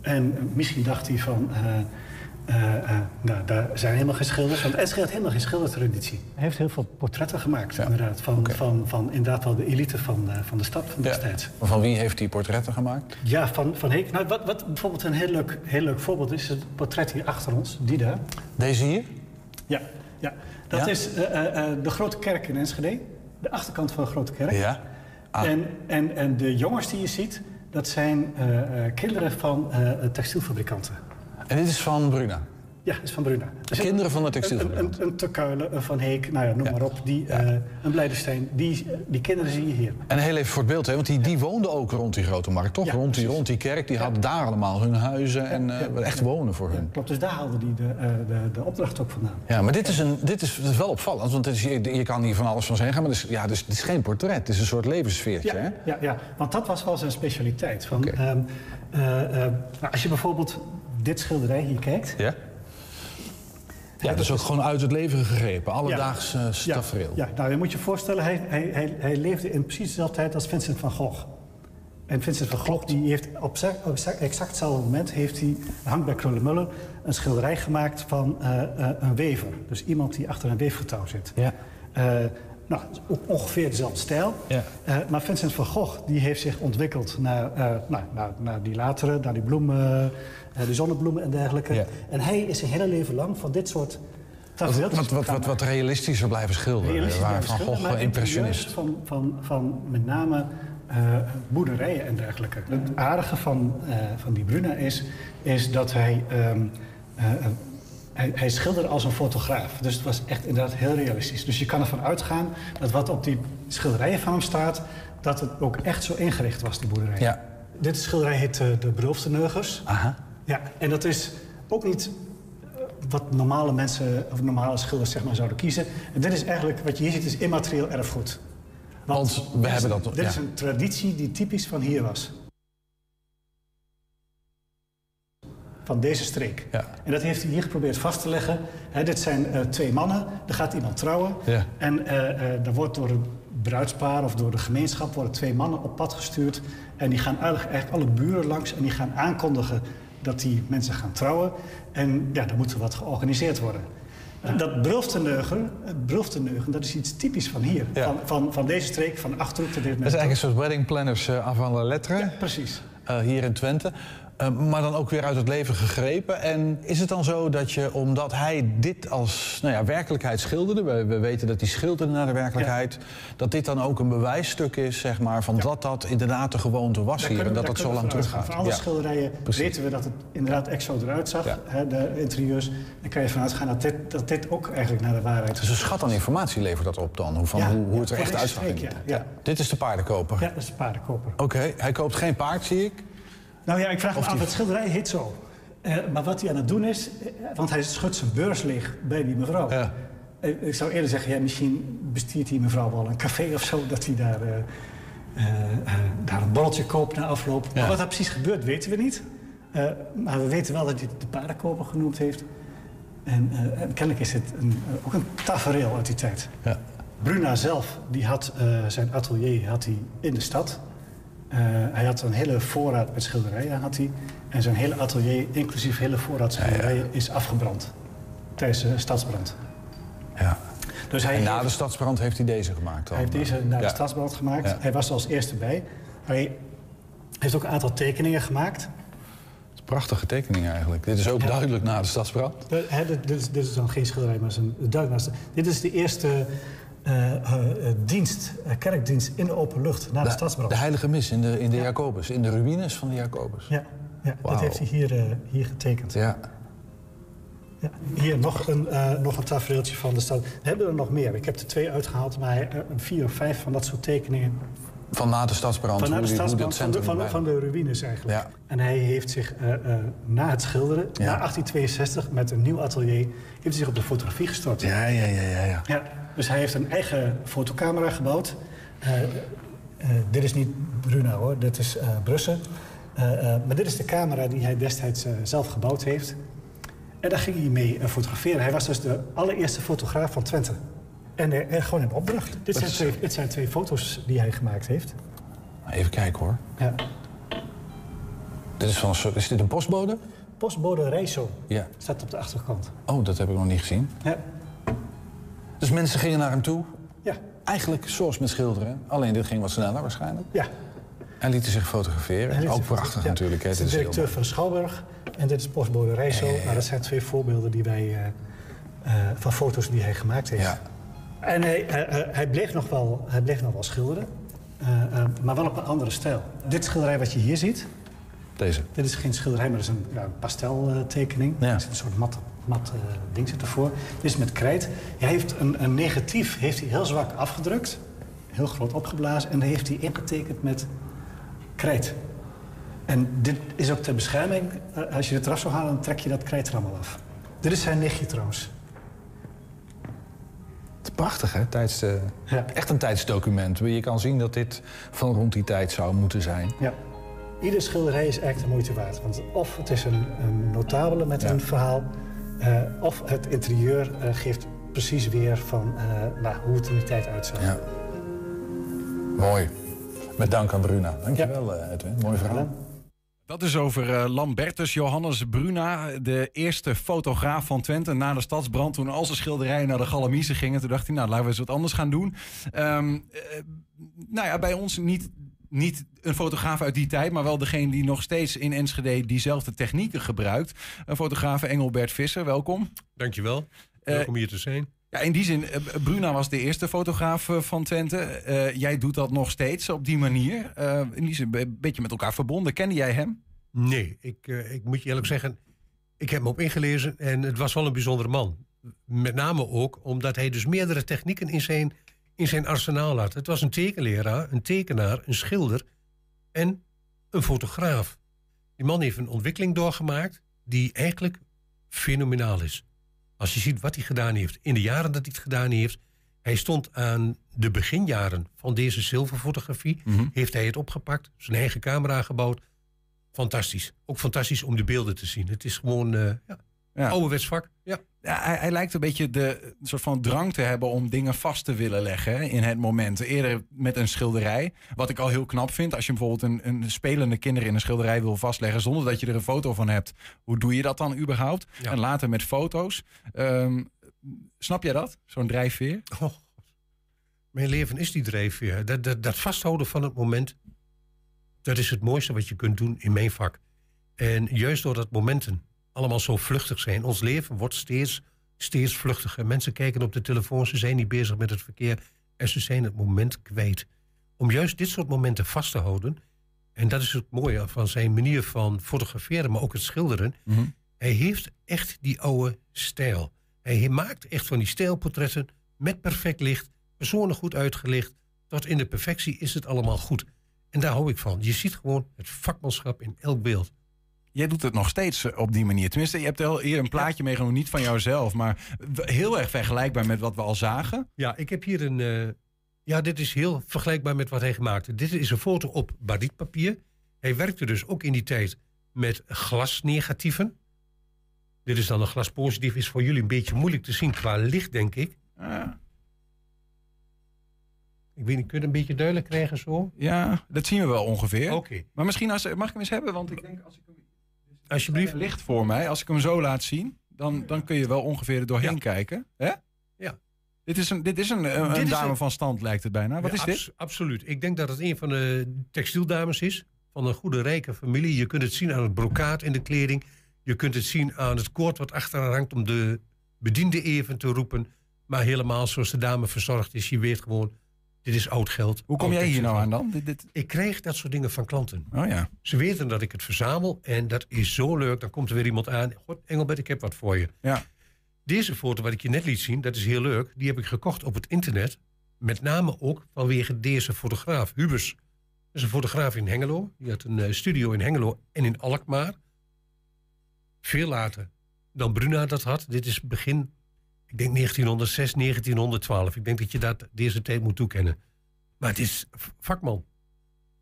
En misschien dacht hij van, nou, daar zijn helemaal geen schilders, want Enschede had helemaal geen schildertraditie. Hij heeft heel veel portretten gemaakt, inderdaad, van, van, van inderdaad wel de elite van, van de stad van destijds. Van wie heeft hij portretten gemaakt? Ja, van, van Heek. Nou, wat, wat bijvoorbeeld een heel leuk, heel leuk voorbeeld is, het portret hier achter ons, die daar. Deze hier? Ja, ja. dat Ja? is eh, eh, eh, de grote kerk in Enschede. De achterkant van de grote kerk. Ja. Ah. En, en, en de jongens die je ziet, dat zijn eh, eh, kinderen van eh, textielfabrikanten. En dit is van Bruna. Ja, is van Bruna. De kinderen van de textielfabrikanten. Een, een, een Terkuilen, een Van Heek, nou ja, noem maar op. Die, eh, een Blijdenstein. Die, die kinderen zie je hier. En heel even voor het beeld, hè, want die, die woonden ook rond die grote markt, toch? Rond, die, rond die kerk, die hadden daar allemaal hun huizen en eh, echt wonen voor hun. Klopt, dus daar haalde die de, eh, de, de opdracht ook vandaan. Ja, maar dit is, een, dit is, wel opvallend, want dit is, je, je kan hier van alles van zeggen, maar het is, ja, dus, het is geen portret, het is een soort levenssfeertje. Hè? Ja, ja, want dat was wel zijn specialiteit. Van, ehm, eh, eh, nou, als je bijvoorbeeld dit schilderij hier kijkt. Ja? Ja, dat is ook gewoon uit het leven gegrepen, alledaags eh Ja, tafereel. Ja, nou, je moet je voorstellen, hij, hij, hij, hij leefde in precies dezelfde tijd als Vincent van Gogh. En Vincent van Gogh die heeft op exact hetzelfde moment heeft hij, hangt bij Krullenmuller, een schilderij gemaakt van eh, eh, een wever. Dus iemand die achter een weefgetouw zit. Ja. Nou, ongeveer dezelfde stijl. Ja. Maar Vincent van Gogh die heeft zich ontwikkeld naar, eh, nou, naar, naar die latere, naar die bloemen, eh, die zonnebloemen en dergelijke. Ja. En hij is zijn hele leven lang van dit soort tafereeltjes Wat, wat, wat, wat realistischer blijven schilderen, Realistisch waar blijven Van schilderen, Gogh impressionist. Van, van, van met name eh, boerderijen en dergelijke. Het aardige van, eh, van die Bruna is, is dat hij, ehm, eh, eh, hij, hij schilderde als een fotograaf. Dus het was echt inderdaad heel realistisch. Dus je kan ervan uitgaan dat wat op die schilderijen van hem staat... dat het ook echt zo ingericht was, die boerderij. Ja. Dit schilderij heet De Beroofde Aha. Ja, en dat is ook niet eh, wat normale mensen of normale schilders zeg maar, zouden kiezen. En dit is eigenlijk, wat je hier ziet, is immaterieel erfgoed. Want we dit hebben dat... Dit ja. is een traditie die typisch van hier was. Van deze streek. Ja. En dat heeft hij hier geprobeerd vast te leggen. Dit zijn eh, twee mannen, er gaat iemand trouwen. Ja. En eh er wordt door het bruidspaar of door de gemeenschap worden twee mannen op pad gestuurd. En die gaan eigenlijk, eigenlijk alle buren langs en die gaan aankondigen dat die mensen gaan trouwen. En ja, er moet er wat georganiseerd worden. Dat brulftenneugen, dat is iets typisch van hier. Ja. Van, van, van deze streek, van de Achterhoek tot dit Dat is eigenlijk een soort wedding planners uh, avant la lettre. Ja, precies. Uh, hier in Twente. Uh, maar dan ook weer uit het leven gegrepen. En is het dan zo dat je, omdat hij dit als nou ja, werkelijkheid schilderde... We, we weten dat hij schilderde naar de werkelijkheid... Ja. dat dit dan ook een bewijsstuk is, zeg maar... van ja. dat dat inderdaad de gewoonte was daar hier en dat dat zo lang teruggaat. Van alle schilderijen Precies. weten we dat het inderdaad echt zo eruit zag, hè, de interieurs. Dan kan je vanuit gaan dat dit, dat dit ook eigenlijk naar de waarheid. Dus een schat aan informatie levert dat op dan, van hoe, hoe het er echt uitzag. Ja. Dit is de paardenkoper? Ja, dat is de paardenkoper. Oké, okay. hij koopt geen paard, zie ik. Nou ja, ik vraag me af, het schilderij heet zo. Uh, maar wat hij aan het doen is, want hij schudt zijn beurs leeg bij die mevrouw. Ja. Uh, ik zou eerder zeggen, ja, misschien bestiert die mevrouw wel een café of zo, dat hij daar, uh, daar een borreltje koopt na afloop. Ja. Maar wat er precies gebeurt, weten we niet. maar we weten wel dat hij de paardenkoper genoemd heeft. En, en kennelijk is het een, ook een tafereel uit die tijd. Ja. Bruna zelf, die had zijn atelier had hij in de stad. Uh, hij had een hele voorraad met schilderijen. Had hij, en zijn hele atelier, inclusief hele voorraad schilderijen, ja, ja. is afgebrand. Tijdens de stadsbrand. Ja. Dus hij en na heeft, de stadsbrand heeft hij deze gemaakt? Hij heeft deze na de stadsbrand gemaakt. Hij was er als eerste bij. Hij heeft ook een aantal tekeningen gemaakt. Prachtige tekeningen eigenlijk. Dit is ook duidelijk na de stadsbrand. De, he, dit, dit, is, dit, is, dan geen schilderij, maar is een duidelijk. Dit is de eerste dienst, uh, kerkdienst in de open lucht na de, de stadsbrand. De heilige mis in de, in de ja. Jacobus, in de ruïnes van de Jacobus. Ja. Ja, dat heeft hij hier, eh, hier getekend. Ja. Ja, hier nog een, eh, nog een tafereeltje van de stad. We hebben er nog meer. Ik heb er twee uitgehaald, maar eh, een vier of vijf van dat soort tekeningen. Van na de stadsbrand, Van na de stadsbrand, van de, centrum... van, de, bij- van de ruïnes eigenlijk. Ja. En hij heeft zich eh, eh, na het schilderen, Ja. na 1862, met een nieuw atelier... heeft hij zich op de fotografie gestort. Ja, ja, ja, ja, ja. Dus hij heeft een eigen fotocamera gebouwd. Eh, eh, dit is niet Bruna hoor, dit is eh Brussen. Maar dit is de camera die hij destijds zelf gebouwd heeft. En daar ging hij mee fotograferen. Hij was dus de allereerste fotograaf van Twente. En eh, gewoon in opdracht. Dit zijn, twee, dit zijn twee foto's die hij gemaakt heeft. Even kijken hoor. Ja. Dit is, van is dit een postbode? Postbode Reiso Ja. staat op de achterkant. Oh, dat heb ik nog niet gezien. Ja. Dus mensen gingen naar hem toe. Ja. Eigenlijk zoals met schilderen. Alleen dit ging wat sneller waarschijnlijk. Ja. En lieten zich fotograferen. Liet Ook prachtig ja. natuurlijk. Hè? Dit is de is directeur van Schouwburg en dit is postbode Reiso. Nou, dat zijn twee voorbeelden die wij, eh, eh, van foto's die hij gemaakt heeft. Ja. En hij, eh, eh, hij, bleef nog wel, hij bleef nog wel schilderen, eh, eh, maar wel op een andere stijl. Dit schilderij wat je hier ziet, Deze. dit is geen schilderij, maar dat is een pasteltekening. Ja. Er zit een soort mat, mat eh, ding zit ervoor. Dit is met krijt. Hij heeft een, een negatief heeft hij heel zwak afgedrukt, heel groot opgeblazen... en dat heeft hij ingetekend met krijt. En dit is ook ter bescherming. Eh, Als je het eraf zou halen, dan trek je dat krijt er allemaal af. Dit is zijn nichtje trouwens. Prachtig, hè? Tijds, Ja. Echt een tijdsdocument. Je kan zien dat dit van rond die tijd zou moeten zijn. Ja. Ieder schilderij is echt de moeite waard. Want of het is een, een notabele met Ja. een verhaal... eh, of het interieur eh, geeft precies weer van eh, nou, hoe het in die tijd uitzag. Ja. Mooi. Met dank aan Bruna. Dankjewel, eh, Edwin. Mooi verhaal. Dat is over eh, Lambertus Johannes Bruna, de eerste fotograaf van Twente na de stadsbrand. Toen al zijn schilderijen naar de Galamiezen gingen, toen dacht hij, nou laten we eens wat anders gaan doen. Ehm, eh, nou ja, bij ons niet, niet een fotograaf uit die tijd, maar wel degene die nog steeds in Enschede diezelfde technieken gebruikt. Een fotograaf Engelbert Visser, welkom. Dankjewel. Eh, Leuk om hier te zijn. Ja, in die zin, eh, Bruna was de eerste fotograaf eh, van Twente. Jij doet dat nog steeds op die manier. In die zin een beetje met elkaar verbonden. Kende jij hem? Nee, ik, ik moet je eerlijk zeggen, ik heb me op ingelezen en het was wel een bijzondere man. Met name ook omdat hij dus meerdere technieken in zijn, in zijn arsenaal had. Het was een tekenleraar, een tekenaar, een schilder en een fotograaf. Die man heeft een ontwikkeling doorgemaakt die eigenlijk fenomenaal is. Als je ziet wat hij gedaan heeft in de jaren dat hij het gedaan heeft. Hij stond aan de beginjaren van deze zilverfotografie. Heeft hij het opgepakt, zijn eigen camera gebouwd. Fantastisch. Ook fantastisch om de beelden te zien. Het is gewoon eh ja, Ja. ouderwets vak. Ja. Ja, hij, hij lijkt een beetje de een soort van drang te hebben om dingen vast te willen leggen in het moment. Eerder met een schilderij. Wat ik al heel knap vind. Als je bijvoorbeeld een, een spelende kinder in een schilderij wil vastleggen zonder dat je er een foto van hebt. Hoe doe je dat dan überhaupt? Ja. En later met foto's. Ehm, snap jij dat? Zo'n drijfveer? Oh, mijn leven is die drijfveer. Dat, dat, dat vasthouden van het moment. Dat is het mooiste wat je kunt doen in mijn vak. En juist doordat momenten allemaal zo vluchtig zijn. Ons leven wordt steeds, steeds vluchtiger. Mensen kijken op de telefoon, ze zijn niet bezig met het verkeer. En ze zijn het moment kwijt. Om juist dit soort momenten vast te houden. En dat is het mooie van zijn manier van fotograferen, maar ook het schilderen. Hij heeft echt die oude stijl. Hij maakt echt van die stijlportretten met perfect licht, personen goed uitgelicht. Tot in de perfectie is het allemaal goed. En daar hou ik van. Je ziet gewoon het vakmanschap in elk beeld. Jij doet het nog steeds eh, op die manier. Tenminste, je hebt al hier een plaatje meegenomen, niet van jouzelf, maar heel erg vergelijkbaar met wat we al zagen. Ja, ik heb hier een. eh, ja, dit is heel vergelijkbaar met wat hij gemaakt heeft. Dit is een foto op barietpapier. Hij werkte dus ook in die tijd met glasnegatieven. Dit is dan een glaspositief. Is voor jullie een beetje moeilijk te zien qua licht, denk ik. Ja. Ik weet niet, kun je het een beetje duidelijk krijgen zo? Ja, dat zien we wel ongeveer. Oké. Maar misschien als, mag ik hem eens hebben? Want ik denk als ik hem Alsjeblieft. licht voor mij, als ik hem zo laat zien, dan, dan kun je wel ongeveer er doorheen kijken. Hè? Ja. Dit is een, dit is een, een, Dit een is dame een- van stand, lijkt het bijna. Wat Ja, is dit? abs- absoluut. Ik denk dat het een van de textieldames is. Van een goede, rijke familie. Je kunt het zien aan het brokaat in de kleding. Je kunt het zien aan het koord wat achter haar hangt om de bediende even te roepen. Maar helemaal zoals de dame verzorgd is. Je weet gewoon, Dit is oud geld. Hoe kom oud jij hier nou aan dan? Dit, dit... Ik kreeg dat soort dingen van klanten. Oh ja. Ze weten dat ik het verzamel en dat is zo leuk. Dan komt er weer iemand aan. God, Engelbert, ik heb wat voor je. Ja. Deze foto wat ik je net liet zien, dat is heel leuk. Die heb ik gekocht op het internet. Met name ook vanwege deze fotograaf, Hubers. Dat is een fotograaf in Hengelo. Die had een eh, studio in Hengelo en in Alkmaar. Veel later dan Bruna dat had. Dit is begin, ik denk 1906, 1912. Ik denk dat je dat deze tijd moet toekennen. Maar het is vakman.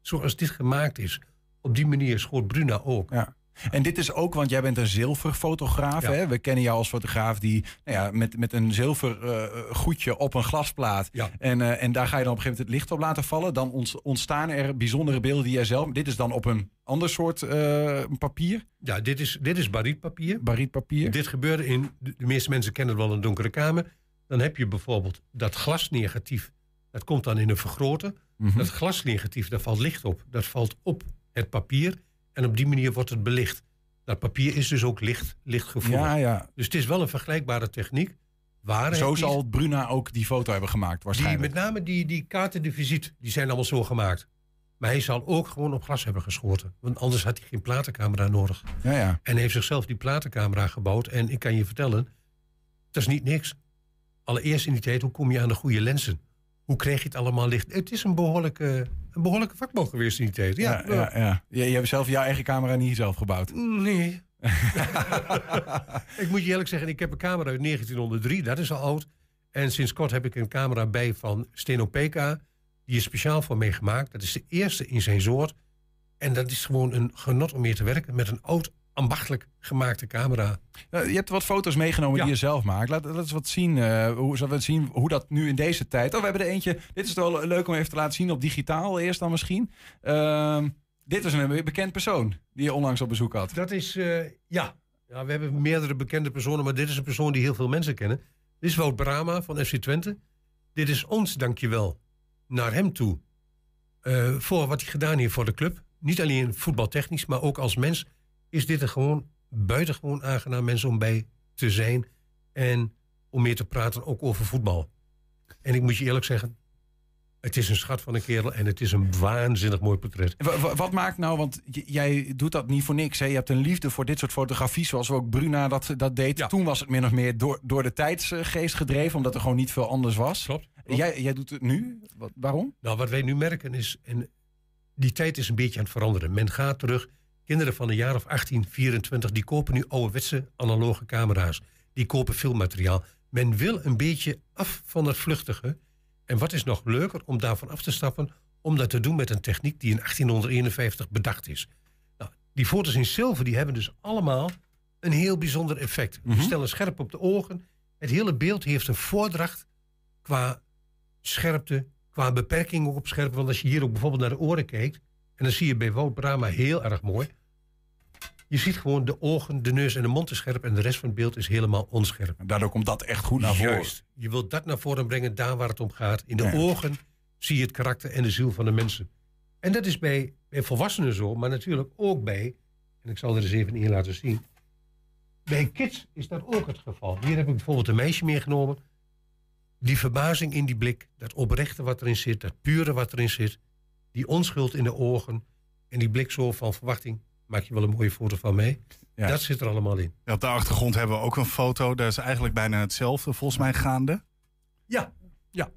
Zoals dit gemaakt is. Op die manier schoot Bruna ook. Ja. En dit is ook, want jij bent een zilverfotograaf. Ja. Hè? We kennen jou als fotograaf die nou ja, met, met een zilver eh, goedje op een glasplaat. Ja. En, eh, en daar ga je dan op een gegeven moment het licht op laten vallen. Dan ont- ontstaan er bijzondere beelden die jij zelf. Dit is dan op een ander soort eh, papier. Ja, dit is, dit is barietpapier. Barietpapier. Dit gebeurde in, de meeste mensen kennen het wel een donkere kamer. Dan heb je bijvoorbeeld dat glasnegatief. Dat komt dan in een vergroter. Mhm. Dat glasnegatief, daar valt licht op. Dat valt op het papier. En op die manier wordt het belicht. Dat papier is dus ook licht, lichtgevoelig. Ja, ja. Dus het is wel een vergelijkbare techniek. Waar Zo zal Bruna ook die foto hebben gemaakt, die, waarschijnlijk. met name die, die kaarten de visite, die zijn allemaal zo gemaakt. Maar hij zal ook gewoon op glas hebben geschoten. Want anders had hij geen platencamera nodig. Ja, ja. En hij heeft zichzelf die platencamera gebouwd. En ik kan je vertellen, dat is niet niks. Allereerst in die tijd, hoe kom je aan de goede lenzen? Hoe kreeg je het allemaal licht? Het is een behoorlijke, een behoorlijke geweest in die tijd. Ja, Ja, ja, ja. Je, je hebt zelf jouw eigen camera niet zelf gebouwd. Nee. ik moet je eerlijk zeggen, ik heb een camera uit 1903, dat is al oud. En sinds kort heb ik een camera bij van Steno Peka. Die is speciaal voor mij gemaakt. Dat is de eerste in zijn soort. En dat is gewoon een genot om mee te werken met een oud ambachtelijk gemaakte camera. Eh, je hebt wat foto's meegenomen Ja. die je zelf maakt. Laat, laat eens wat zien. eh, hoe, zullen we zien hoe dat nu in deze tijd. Oh, we hebben er eentje. Dit is wel leuk om even te laten zien op digitaal eerst dan misschien. Ehm, dit is een bekend persoon die je onlangs op bezoek had. Dat is, eh, ja. ja. We hebben meerdere bekende personen, maar dit is een persoon die heel veel mensen kennen. Dit is Wout Brama van FC Twente. Dit is ons dankjewel naar hem toe. eh, voor wat hij gedaan heeft voor de club. Niet alleen voetbaltechnisch, maar ook als mens is dit een gewoon buitengewoon aangenaam mens om bij te zijn. En om meer te praten ook over voetbal. En ik moet je eerlijk zeggen, het is een schat van een kerel en het is een waanzinnig mooi portret. Wa- wa- Wat maakt nou, want jij doet dat niet voor niks. Hè? Je hebt een liefde voor dit soort fotografie, zoals ook Bruna dat, dat deed. Toen was het min of meer door, door de tijdsgeest gedreven, omdat er gewoon niet veel anders was. Klopt. Jij, jij doet het nu. Wat, waarom? Nou, wat wij nu merken is, en die tijd is een beetje aan het veranderen. Men gaat terug, kinderen van een jaar of 18, 24, die kopen nu ouderwetse analoge camera's. Die kopen filmmateriaal. Men wil een beetje af van het vluchtige. En wat is nog leuker om daarvan af te stappen, om dat te doen met een techniek die in 1851 bedacht is. Nou, die foto's in zilver die hebben dus allemaal een heel bijzonder effect. Die stellen scherp op de ogen. Het hele beeld heeft een voordracht qua scherpte, qua beperking op scherpte. Want als je hier ook bijvoorbeeld naar de oren kijkt, en dan zie je bij Wout Brama heel erg mooi. Je ziet gewoon de ogen, de neus en de mond te scherp en de rest van het beeld is helemaal onscherp. Daardoor komt dat echt goed naar voren. Juist. Je wilt dat naar voren brengen, daar waar het om gaat. In de Ja. ogen zie je het karakter en de ziel van de mensen. En dat is bij, bij volwassenen zo, maar natuurlijk ook bij, en ik zal er eens even in laten zien. Bij kids is dat ook het geval. Hier heb ik bijvoorbeeld een meisje meegenomen. Die verbazing in die blik, dat oprechte wat erin zit, dat pure wat erin zit, die onschuld in de ogen en die blik zo van verwachting. Maak je wel een mooie foto van mee? Ja. Dat zit er allemaal in. Ja, op de achtergrond hebben we ook een foto. Dat is eigenlijk bijna hetzelfde, volgens mij gaande. Ja, ja.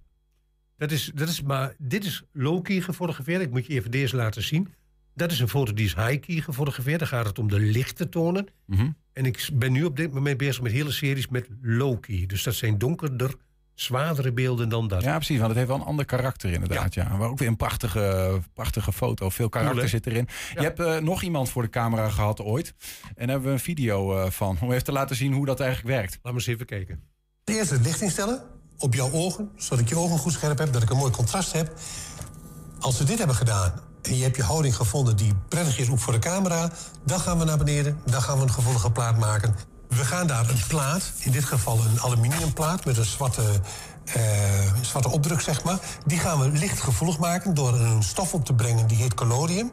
Dat is, dat is, maar dit is low-key gefotografeerd. Ik moet je even deze laten zien. Dat is een foto die is high-key gefotografeerd. Dan gaat het om de lichte tonen. Mhm. En ik ben nu op dit moment bezig met hele series met low-key. Dus dat zijn donkerder, zwaardere beelden dan dat. Ja, precies. Want het heeft wel een ander karakter inderdaad. Ja. Maar ook weer een prachtige, prachtige foto. Veel karakter Cool, zit erin. Je hebt eh, nog iemand voor de camera gehad ooit. En daar hebben we een video eh, van. Om even te laten zien hoe dat eigenlijk werkt. Laten we eens even kijken. Eerst het licht instellen op jouw ogen, zodat ik je ogen goed scherp heb, dat ik een mooi contrast heb. Als we dit hebben gedaan en je hebt je houding gevonden die prettig is ook voor de camera, dan gaan we naar beneden, dan gaan we een gevoelige plaat maken. We gaan daar een plaat, in dit geval een aluminiumplaat met een zwarte, eh, zwarte opdruk, zeg maar. Die gaan we lichtgevoelig maken door een stof op te brengen die heet collodium.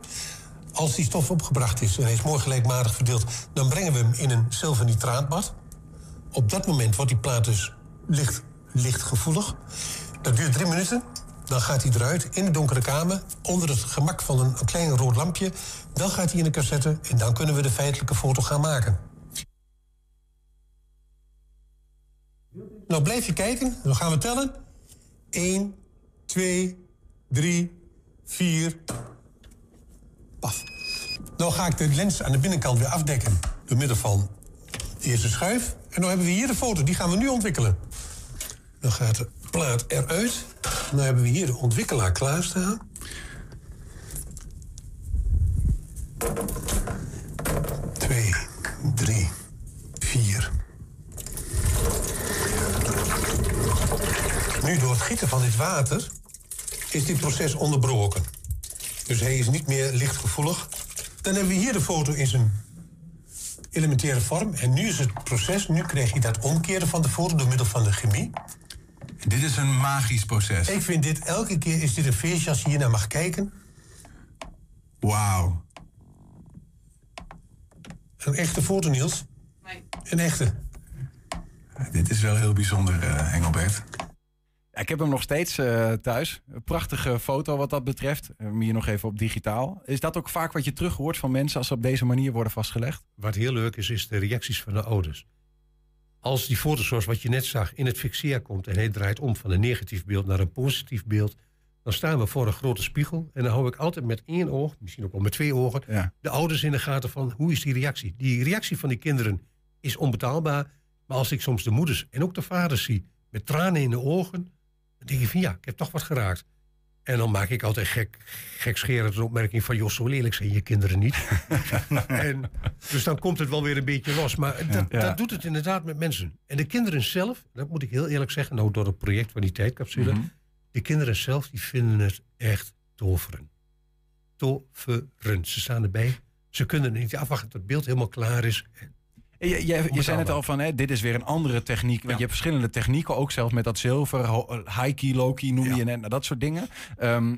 Als die stof opgebracht is en hij is mooi gelijkmatig verdeeld, dan brengen we hem in een zilvernitraatbad. Op dat moment wordt die plaat dus licht, lichtgevoelig. Dat duurt drie minuten. Dan gaat hij eruit in de donkere kamer, onder het gemak van een klein rood lampje. Dan gaat hij in de cassette en dan kunnen we de feitelijke foto gaan maken. Nou, blijf je kijken. Dan gaan we tellen. 1, 2, 3, 4. Paf. Nou ga ik de lens aan de binnenkant weer afdekken door middel van de eerste schuif. En dan hebben we hier de foto, die gaan we nu ontwikkelen. Dan gaat de plaat eruit. Dan hebben we hier de ontwikkelaar klaarstaan. Twee, drie, vier. Nu door het gieten van dit water is dit proces onderbroken. Dus hij is niet meer lichtgevoelig. Dan hebben we hier de foto in zijn elementaire vorm. En nu is het proces, nu krijg je dat omkeren van de foto door middel van de chemie. Dit is een magisch proces. Ik vind dit, elke keer is dit een feestje als je hier naar mag kijken. Wauw. Een echte foto, Niels? Nee. Een echte. Dit is wel heel bijzonder, uh, Engelbert. Ik heb hem nog steeds uh, thuis. Een prachtige foto wat dat betreft. Um, hier nog even op digitaal. Is dat ook vaak wat je terug hoort van mensen als ze op deze manier worden vastgelegd? Wat heel leuk is, is de reacties van de ouders. Als die foto zoals wat je net zag in het fixeer komt en hij draait om van een negatief beeld naar een positief beeld, dan staan we voor een grote spiegel en dan hou ik altijd met één oog, misschien ook wel met twee ogen, ja. de ouders in de gaten van hoe is die reactie. Die reactie van die kinderen is onbetaalbaar, maar als ik soms de moeders en ook de vaders zie met tranen in de ogen, dan denk ik van ja, ik heb toch wat geraakt. En dan maak ik altijd gek, gekscherend een opmerking van... joh, zo lelijk zijn je kinderen niet. en, dus dan komt het wel weer een beetje los. Maar dat, Ja. dat doet het inderdaad met mensen. En de kinderen zelf, dat moet ik heel eerlijk zeggen... nou door het project van die tijdcapsule... Mhm. de kinderen zelf die vinden het echt toveren. Toveren. Ze staan erbij. Ze kunnen niet afwachten tot het beeld helemaal klaar is. Je, je, je zei net al van, hè, dit is weer een andere techniek. Want je hebt verschillende technieken, ook zelfs met dat zilver, high key, low key noem je net, nou, dat soort dingen. Ehm,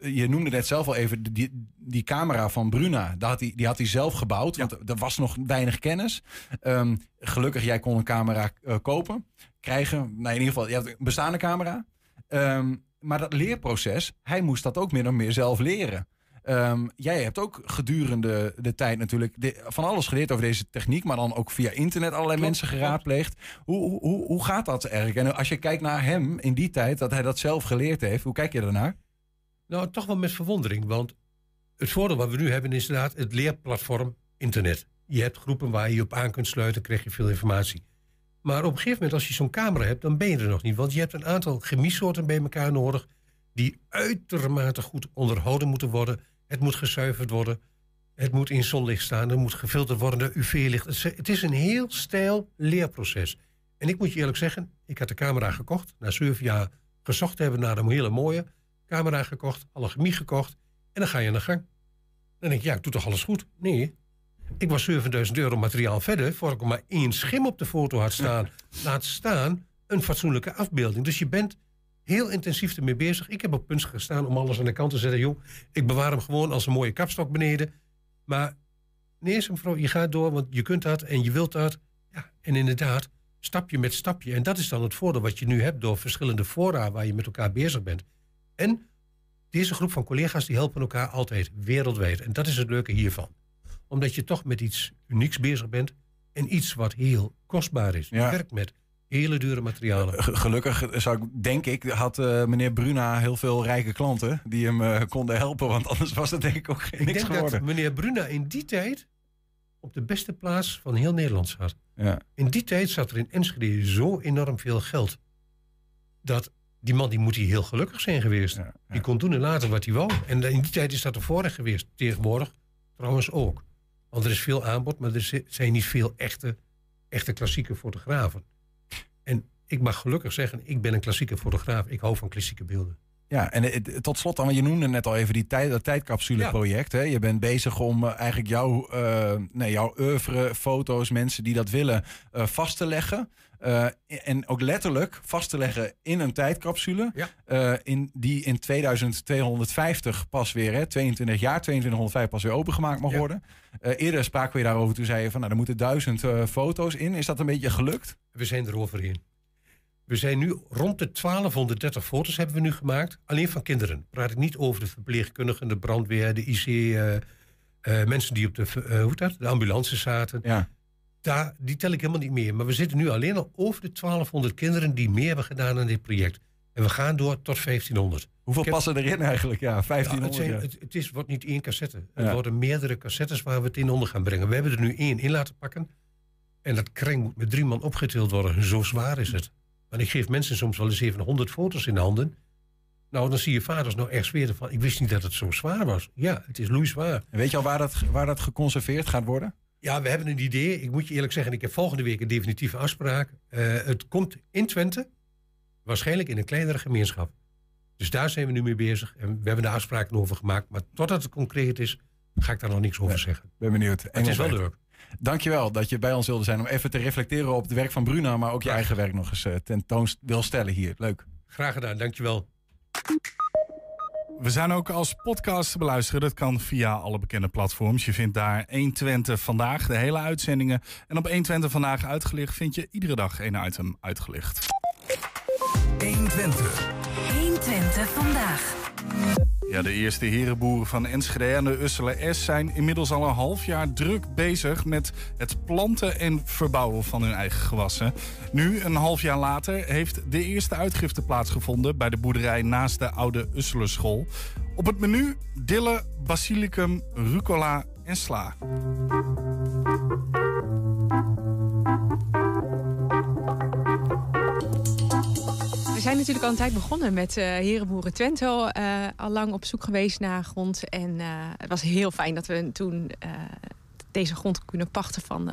je noemde net zelf al even die, die camera van Bruna. Die had hij, die had hij zelf gebouwd, want er was nog weinig kennis. Ehm, gelukkig, jij kon een camera eh, kopen, krijgen. Nou, in ieder geval, je had een bestaande camera. Ehm, maar dat leerproces, hij moest dat ook min of meer zelf leren. Ehm, jij hebt ook gedurende de tijd natuurlijk de- van alles geleerd over deze techniek, maar dan ook via internet allerlei mensen geraadpleegd. Hoe, hoe- hoe, hoe gaat dat eigenlijk? En als je kijkt naar hem in die tijd, dat hij dat zelf geleerd heeft, hoe kijk je daarnaar? Nou, toch wel met verwondering. Want het voordeel wat we nu hebben is inderdaad het leerplatform internet. Je hebt groepen waar je je op aan kunt sluiten, krijg je veel informatie. Maar op een gegeven moment, als je zo'n camera hebt, dan ben je er nog niet. Want je hebt een aantal chemiesoorten bij elkaar nodig... die uitermate goed onderhouden moeten worden. Het moet gezuiverd worden. Het moet in zonlicht staan. Er moet gefilterd worden UV-licht. Het is- een heel stijl leerproces. En ik moet je eerlijk zeggen, ik had de camera gekocht. Na zeven jaar gezocht hebben naar een hele mooie camera gekocht, alle chemie gekocht. En dan ga je aan de gang. Dan denk je, ja, ik doe toch alles goed? Nee. Ik was 7000 euro materiaal verder... voor ik maar één schim op de foto had staan. Laat staan een fatsoenlijke afbeelding. Dus je bent heel intensief ermee bezig. Ik heb op punt gestaan om alles aan de kant te zetten. Joh, ik bewaar hem gewoon als een mooie kapstok beneden. Maar nee, mevrouw, je gaat door, want je kunt dat en je wilt dat. Ja, en inderdaad, stapje met stapje. En dat is dan het voordeel wat je nu hebt... door verschillende fora waar je met elkaar bezig bent. En deze groep van collega's die helpen elkaar altijd wereldwijd. En dat is het leuke hiervan. Omdat je toch met iets unieks bezig bent en iets wat heel kostbaar is. Je Ja. werkt met hele dure materialen. Ge- Gelukkig zou ik, denk ik, had eh, meneer Bruna heel veel rijke klanten die hem eh, konden helpen. Want anders was het denk ik ook geen Ik niks denk geworden. dat meneer Bruna in die tijd op de beste plaats van heel Nederland zat. Ja. In die tijd zat er in Enschede zo enorm veel geld. Dat die man die moet hier heel gelukkig zijn geweest. Die kon doen en laten wat hij wou. En in die tijd is dat voorrecht geweest. Tegenwoordig trouwens ook. Want er is veel aanbod, maar er zijn niet veel echte, echte klassieke fotografen. En ik mag gelukkig zeggen, ik ben een klassieke fotograaf. Ik hou van klassieke beelden. Ja, en tot slot dan, want je noemde net al even die tijd, dat tijdcapsule-project. hè. Je bent bezig om eh, eigenlijk jouw, eh nee, jouw oeuvre, foto's, mensen die dat willen, eh, vast te leggen. Eh, en ook letterlijk vast te leggen in een tijdcapsule. eh, in, die in 2250 pas weer, hè, 22 jaar, 2205 pas weer opengemaakt mag worden. Eh, eerder spraken we daarover, toen zei je van nou, er moeten duizend foto's in. Is dat een beetje gelukt? We zijn er overheen. We zijn nu rond de 1230 foto's hebben we nu gemaakt. Alleen van kinderen. Praat ik niet over de verpleegkundigen, de brandweer, de IC, mensen die op de, hoe heet dat? de ambulance zaten. Ja. Daar, die tel ik helemaal niet meer. Maar we zitten nu alleen al over de 1200 kinderen die meer hebben gedaan aan dit project. En we gaan door tot 1500. Hoeveel heb- passen erin eigenlijk? Ja, Ja, 1500. het, zijn, het, het is, wordt niet één cassette. Ja. Het worden meerdere cassettes waar we het in onder gaan brengen. We hebben er nu één in laten pakken. En dat kring moet met drie man opgetild worden. Zo zwaar is het. Want ik geef mensen soms wel eens even 100 foto's in de handen. Nou, dan zie je vaders nou echt zweren van... ik wist niet dat het zo zwaar was. Ja, het is loeizwaar. En weet je al waar dat, waar dat geconserveerd gaat worden? Ja, we hebben een idee. Ik moet je eerlijk zeggen, ik heb volgende week een definitieve afspraak. Eh, het komt in Twente, waarschijnlijk in een kleinere gemeenschap. Dus daar zijn we nu mee bezig. En we hebben de afspraken over gemaakt. Maar totdat het concreet is, ga ik daar nog niks over zeggen. Ben benieuwd. Het is wel leuk. Dankjewel dat je bij ons wilde zijn om even te reflecteren op het werk van Bruna, maar ook je eigen werk nog eens eh, tentoon wil stellen hier. Leuk. Graag gedaan, dankjewel. We zijn ook als podcast te beluisteren. Dat kan via alle bekende platforms. Je vindt daar 120 vandaag, de hele uitzendingen. En op 120 vandaag uitgelicht vind je iedere dag een item uitgelicht. 120. 120 vandaag. Ja, de eerste herenboeren van Enschede en de Usselen S zijn inmiddels al een half jaar druk bezig met het planten en verbouwen van hun eigen gewassen. Nu, een half jaar later, heeft de eerste uitgifte plaatsgevonden bij de boerderij naast de oude Usselerschool. Op het menu dille, basilicum, rucola en sla. Natuurlijk al een tijd begonnen met eh Herenboeren Twente. eh, al lang op zoek geweest naar grond. En eh, het was heel fijn dat we toen deze grond kunnen pachten van,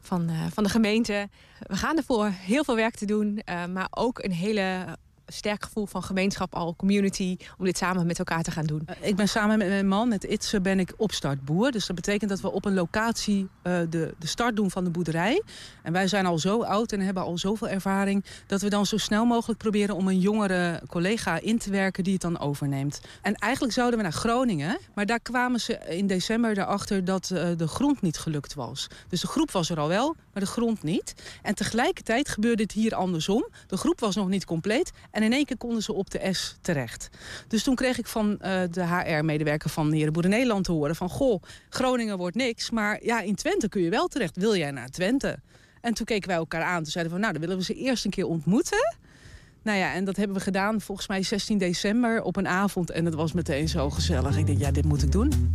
van, van de gemeente. We gaan ervoor heel veel werk te doen. maar ook een hele sterk gevoel van gemeenschap al, community... om dit samen met elkaar te gaan doen. Ik ben samen met mijn man, met Itse, ben ik opstartboer. Dus dat betekent dat we op een locatie eh, de, de start doen van de boerderij. En wij zijn al zo oud en hebben al zoveel ervaring... dat we dan zo snel mogelijk proberen om een jongere collega in te werken... die het dan overneemt. En eigenlijk zouden we naar Groningen. Maar daar kwamen ze in december erachter dat eh, de grond niet gelukt was. Dus de groep was er al wel, maar de grond niet. En tegelijkertijd gebeurde het hier andersom. De groep was nog niet compleet. En in één keer konden ze op de S terecht. Dus toen kreeg ik van eh, de HR-medewerker van Herenboeren Nederland te horen... van goh, Groningen wordt niks, maar ja, in Twente kun je wel terecht. Wil jij naar Twente? En toen keken wij elkaar aan. Toen zeiden we van, nou, dan willen we ze eerst een keer ontmoeten... Nou ja, en dat hebben we gedaan volgens mij 16 december op een avond. En het was meteen zo gezellig. Ik denk, ja, dit moet ik doen.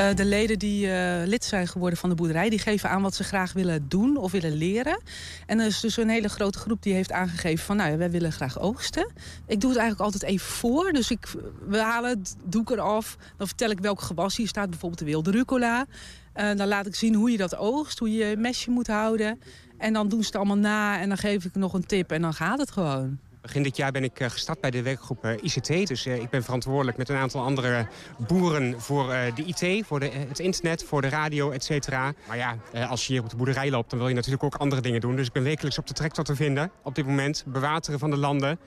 Eh, de leden die eh, lid zijn geworden van de boerderij... die geven aan wat ze graag willen doen of willen leren. En er is dus een hele grote groep die heeft aangegeven van... nou ja, wij willen graag oogsten. Ik doe het eigenlijk altijd even voor. Dus ik, we halen het doek eraf. Dan vertel ik welk gewas hier staat. Bijvoorbeeld de wilde rucola. Eh, dan laat ik zien hoe je dat oogst. Hoe je je mesje moet houden. En dan doen ze het allemaal na. En dan geef ik nog een tip. En dan gaat het gewoon. Begin dit jaar ben ik eh, gestart bij de werkgroep eh, ICT. Dus eh, ik ben verantwoordelijk met een aantal andere boeren voor de IT, voor de, het internet, voor de radio, et cetera. Maar ja, als je hier op de boerderij loopt, dan wil je natuurlijk ook andere dingen doen. Dus ik ben wekelijks op de tractor te vinden op dit moment. Bewateren van de landen,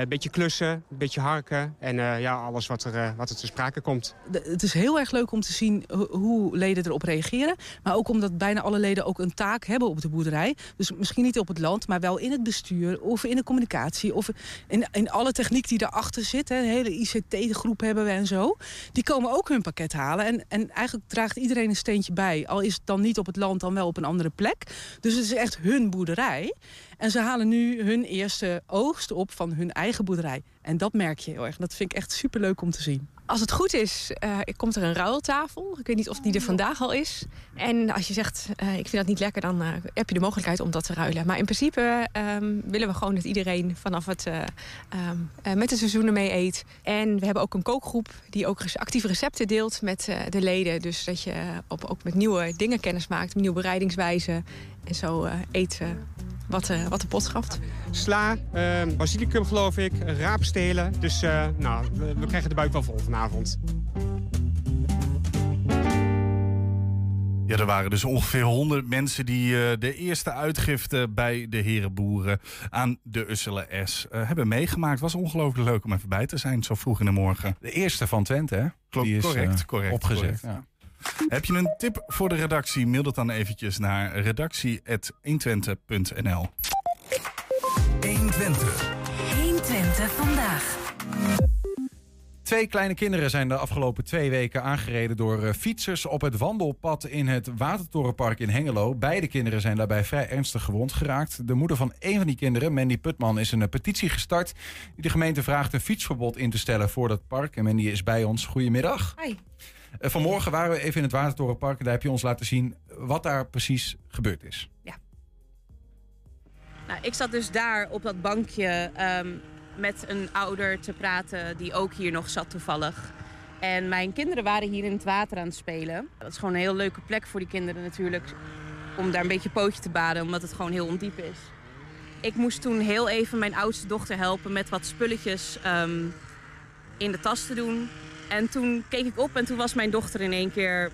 een beetje klussen, een beetje harken en eh, ja, alles wat er, eh, wat er te sprake komt. Het is heel erg leuk om te zien ho- hoe leden erop reageren. Maar ook omdat bijna alle leden ook een taak hebben op de boerderij. Dus misschien niet op het land, maar wel in het bestuur of in de communicatie. Of in, in alle techniek die daarachter zit. Hè. Een hele ICT-groep hebben we en zo. Die komen ook hun pakket halen. En, en eigenlijk draagt iedereen een steentje bij. Al is het dan niet op het land, dan wel op een andere plek. Dus het is echt hun boerderij. En ze halen nu hun eerste oogst op van hun eigen boerderij. En dat merk je heel erg. Dat vind ik echt superleuk om te zien. Als het goed is, eh, komt er een ruiltafel. Ik weet niet of die er vandaag al is. En als je zegt, eh, ik vind dat niet lekker, dan eh, heb je de mogelijkheid om dat te ruilen. Maar in principe ehm, willen we gewoon dat iedereen vanaf het, eh, ehm, eh, met de seizoenen mee eet. En we hebben ook een kookgroep die ook actieve recepten deelt met de leden. Dus dat je op, ook met nieuwe dingen kennis maakt, nieuwe bereidingswijzen. En zo eet eh, wat, eh, wat de pot schaft. Sla, eh, basilicum geloof ik, raapstelen. Dus eh, nou, we, we krijgen de buik wel vol vanavond. Ja, er waren dus ongeveer 100 mensen die eh, de eerste uitgifte bij de herenboeren aan de Usselen S hebben meegemaakt. Was ongelooflijk leuk om even bij te zijn, zo vroeg in de morgen. De eerste van Twente, hè? Klopt, Die is, correct, correct. opgezet, correct. Heb je een tip voor de redactie? Mail dat dan eventjes naar redactie.120.nl 120. 120 vandaag. Twee kleine kinderen zijn de afgelopen twee weken aangereden door eh, fietsers op het wandelpad in het Watertorenpark in Hengelo. Beide kinderen zijn daarbij vrij ernstig gewond geraakt. De moeder van een van die kinderen, Mandy Putman, is een eh, petitie gestart die de gemeente vraagt een fietsverbod in te stellen voor dat park. En Mandy is bij ons. Goedemiddag. Hi. Eh, vanmorgen waren we even in het Watertorenpark en daar heb je ons laten zien wat daar precies gebeurd is. Nou, ik zat dus daar op dat bankje ehm, met een ouder te praten die ook hier nog zat toevallig. En mijn kinderen waren hier in het water aan het spelen. Dat is gewoon een heel leuke plek voor die kinderen natuurlijk. Om daar een beetje pootje te baden, omdat het gewoon heel ondiep is. Ik moest toen heel even mijn oudste dochter helpen met wat spulletjes ehm, in de tas te doen. En toen keek ik op en toen was mijn dochter in één keer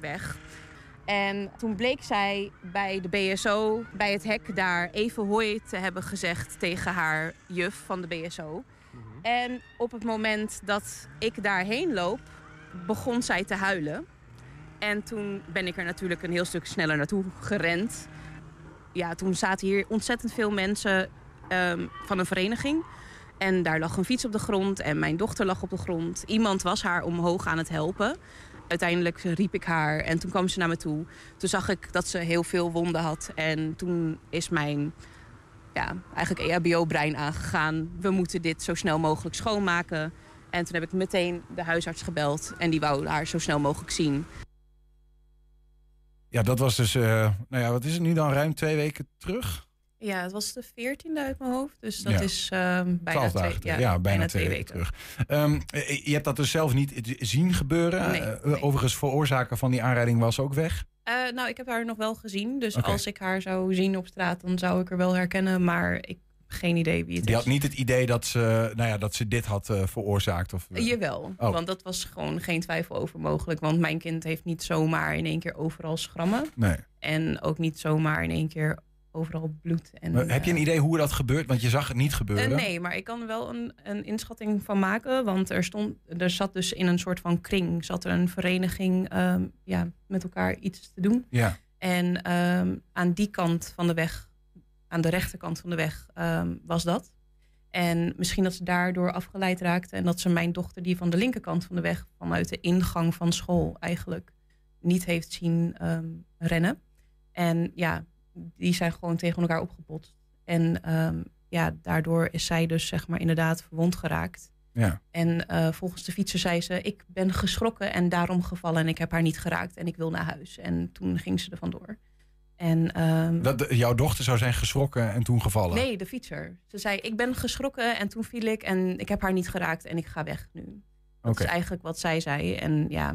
weg. En toen bleek zij bij de BSO, bij het hek daar, even hoi te hebben gezegd tegen haar juf van de BSO. En op het moment dat ik daarheen loop, begon zij te huilen. En toen ben ik er natuurlijk een heel stuk sneller naartoe gerend. Ja, toen zaten hier ontzettend veel mensen ehm, van een vereniging. En daar lag een fiets op de grond en mijn dochter lag op de grond. Iemand was haar omhoog aan het helpen. Uiteindelijk riep ik haar en toen kwam ze naar me toe. Toen zag ik dat ze heel veel wonden had. En toen is mijn ja, eigenlijk EHBO-brein aangegaan. We moeten dit zo snel mogelijk schoonmaken. En toen heb ik meteen de huisarts gebeld. En die wou haar zo snel mogelijk zien. Ja, dat was dus, eh, nou ja, wat is het nu dan, ruim twee weken terug? Ja, het was de 14e uit mijn hoofd. Dus dat Ja. is ehm, bijna, twee, dagen. Ja, bijna twee weken terug. Ehm, eh, je hebt dat dus zelf niet zien gebeuren. Nee, Eh, Overigens, veroorzaker van die aanrijding was ook weg. Eh, nou, ik heb haar nog wel gezien. Dus als ik haar zou zien op straat, dan zou ik haar wel herkennen. Maar ik heb geen idee wie het Die is. had niet het idee dat ze, nou ja, dat ze dit had veroorzaakt. Of, Jawel, Oh. want dat was gewoon geen twijfel over mogelijk. Want mijn kind heeft niet zomaar in één keer overal schrammen. Nee. En ook niet zomaar in één keer overal bloed. En, Maar heb je een idee hoe dat gebeurt? Want je zag het niet Eh, gebeuren. nee, maar ik kan er wel een, een inschatting van maken. Want er, stond, er zat dus in een soort van kring... zat er een vereniging ehm, ja, met elkaar iets te doen. Ja. En ehm, aan die kant van de weg, aan de rechterkant van de weg, ehm, was dat. En misschien dat ze daardoor afgeleid raakte... en dat ze mijn dochter, die van de linkerkant van de weg... vanuit de ingang van school eigenlijk niet heeft zien rennen. En ja, die zijn gewoon tegen elkaar opgepotst. En ehm, ja, daardoor is zij dus zeg maar inderdaad verwond geraakt. Ja. En eh, volgens de fietser zei ze, ik ben geschrokken en daarom gevallen en ik heb haar niet geraakt en ik wil naar huis. En toen ging ze er vandoor. En, ehm, Dat, de- jouw dochter zou zijn geschrokken en toen gevallen. nee, de fietser. Ze zei, ik ben geschrokken en toen viel ik en ik heb haar niet geraakt en ik ga weg nu. Dat is eigenlijk wat zij zei. En ja,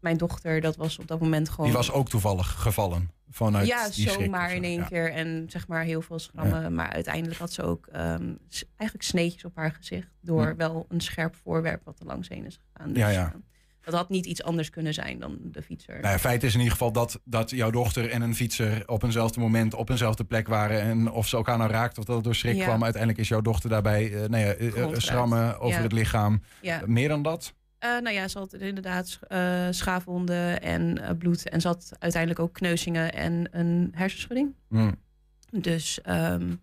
mijn dochter, dat was op dat moment gewoon... Die was ook toevallig gevallen vanuit ja, die zomaar in één Ja. keer en zeg maar heel veel schrammen. Maar uiteindelijk had ze ook ehm, eigenlijk sneetjes op haar gezicht. Door wel een scherp voorwerp wat er langs heen is gegaan. Dus, Ja, ja. eh, dat had niet iets anders kunnen zijn dan de fietser. Nou feit is in ieder geval dat, dat jouw dochter en een fietser op eenzelfde moment op eenzelfde plek waren. En of ze elkaar nou raakten of dat het door schrik kwam. Uiteindelijk is jouw dochter daarbij eh nou ja, eh, eh, schrammen over het lichaam. Meer dan dat? Eh, nou ja, ze had inderdaad eh, schaafwonden en eh, bloed. En ze had uiteindelijk ook kneuzingen en een hersenschudding. Hm. Dus ehm,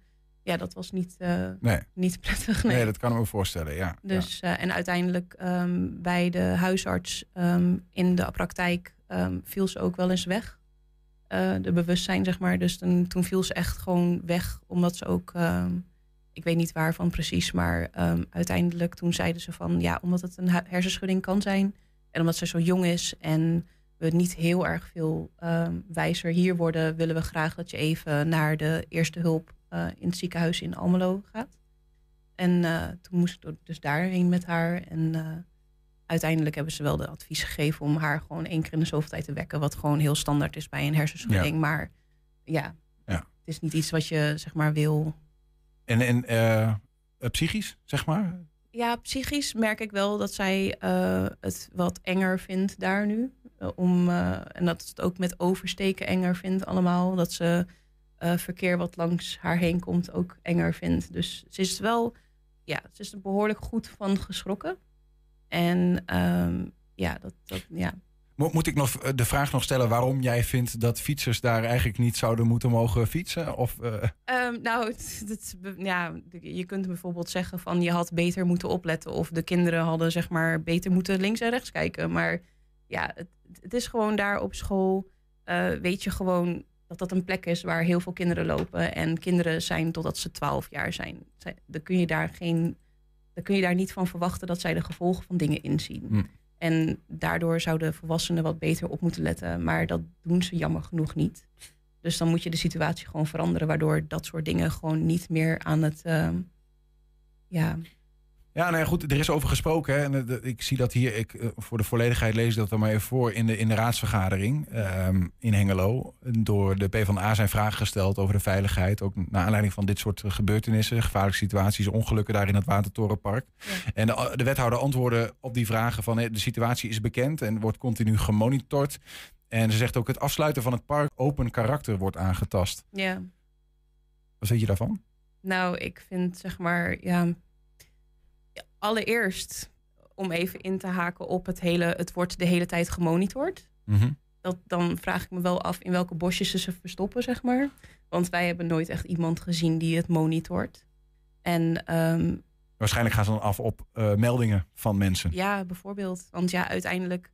ja, dat was niet, Nee. niet prettig. Nee. Nee. dat kan ik me voorstellen. Ja. Dus, en uiteindelijk ehm, bij de huisarts ehm, in de praktijk viel ze ook wel eens weg. Eh, de bewustzijn, zeg maar. Dus toen, toen viel ze echt gewoon weg, omdat ze ook, ik weet niet waarvan precies, maar ehm, uiteindelijk toen zeiden ze van, ja, omdat het een hu- hersenschudding kan zijn en omdat ze zo jong is en we niet heel erg veel ehm, wijzer hier worden, willen we graag dat je even naar de eerste hulp eh, in het ziekenhuis in Almelo gaat. En eh, toen moest ik dus daarheen met haar. En eh, uiteindelijk hebben ze wel de advies gegeven om haar gewoon één keer in de zoveel tijd te wekken. Wat gewoon heel standaard is bij een hersenschudding. Ja. Maar ja, Ja. het is niet iets wat je zeg maar wil. En, en eh, psychisch, zeg maar? Ja, psychisch merk ik wel dat zij eh, het wat enger vindt daar nu. eh, om, en dat het ook met oversteken enger vindt allemaal. Dat ze verkeer wat langs haar heen komt ook enger vindt. Dus ze is wel, ja, ze is er behoorlijk goed van geschrokken. En ehm, ja, dat, dat, ja, Moet ik nog eh, de vraag nog stellen waarom jij vindt dat fietsers daar eigenlijk niet zouden moeten mogen fietsen? Of, eh, Ehm, nou, het, het- ja, je kunt bijvoorbeeld zeggen van je had beter moeten opletten. Of de kinderen hadden zeg maar beter moeten links en rechts kijken. Maar ja, het, het is gewoon daar op school. eh, weet je gewoon dat dat een plek is waar heel veel kinderen lopen. En kinderen zijn totdat ze 12 jaar zijn. Zij- Dan kun je daar geen. Dan kun je daar niet van verwachten dat zij de gevolgen van dingen inzien. Hm. En daardoor zouden volwassenen wat beter op moeten letten. Maar dat doen ze jammer genoeg niet. Dus dan moet je de situatie gewoon veranderen, waardoor dat soort dingen gewoon niet meer aan het. ehm, ja, Ja, nou goed, er is over gesproken. Hè, en eh, ik zie dat hier, ik, eh, voor de volledigheid lees ik dat er maar even voor in de, in de raadsvergadering ehm, in Hengelo. Door de PvdA zijn vragen gesteld over de veiligheid. Ook naar aanleiding van dit soort gebeurtenissen, gevaarlijke situaties, ongelukken daar in het Watertorenpark. En de, de wethouder antwoordde op die vragen van eh, de situatie is bekend en wordt continu gemonitord. En ze zegt ook het afsluiten van het park open karakter wordt aangetast. ja. Wat vind je daarvan? Nou, ik vind zeg maar, ja. Allereerst om even in te haken op het hele. Het wordt de hele tijd gemonitord. Mhm. Dat, dan vraag ik me wel af in welke bosjes ze ze verstoppen, zeg maar. Want wij hebben nooit echt iemand gezien die het monitort. En ehm, Waarschijnlijk gaan ze dan af op eh, meldingen van mensen. Ja, bijvoorbeeld. Want ja, uiteindelijk,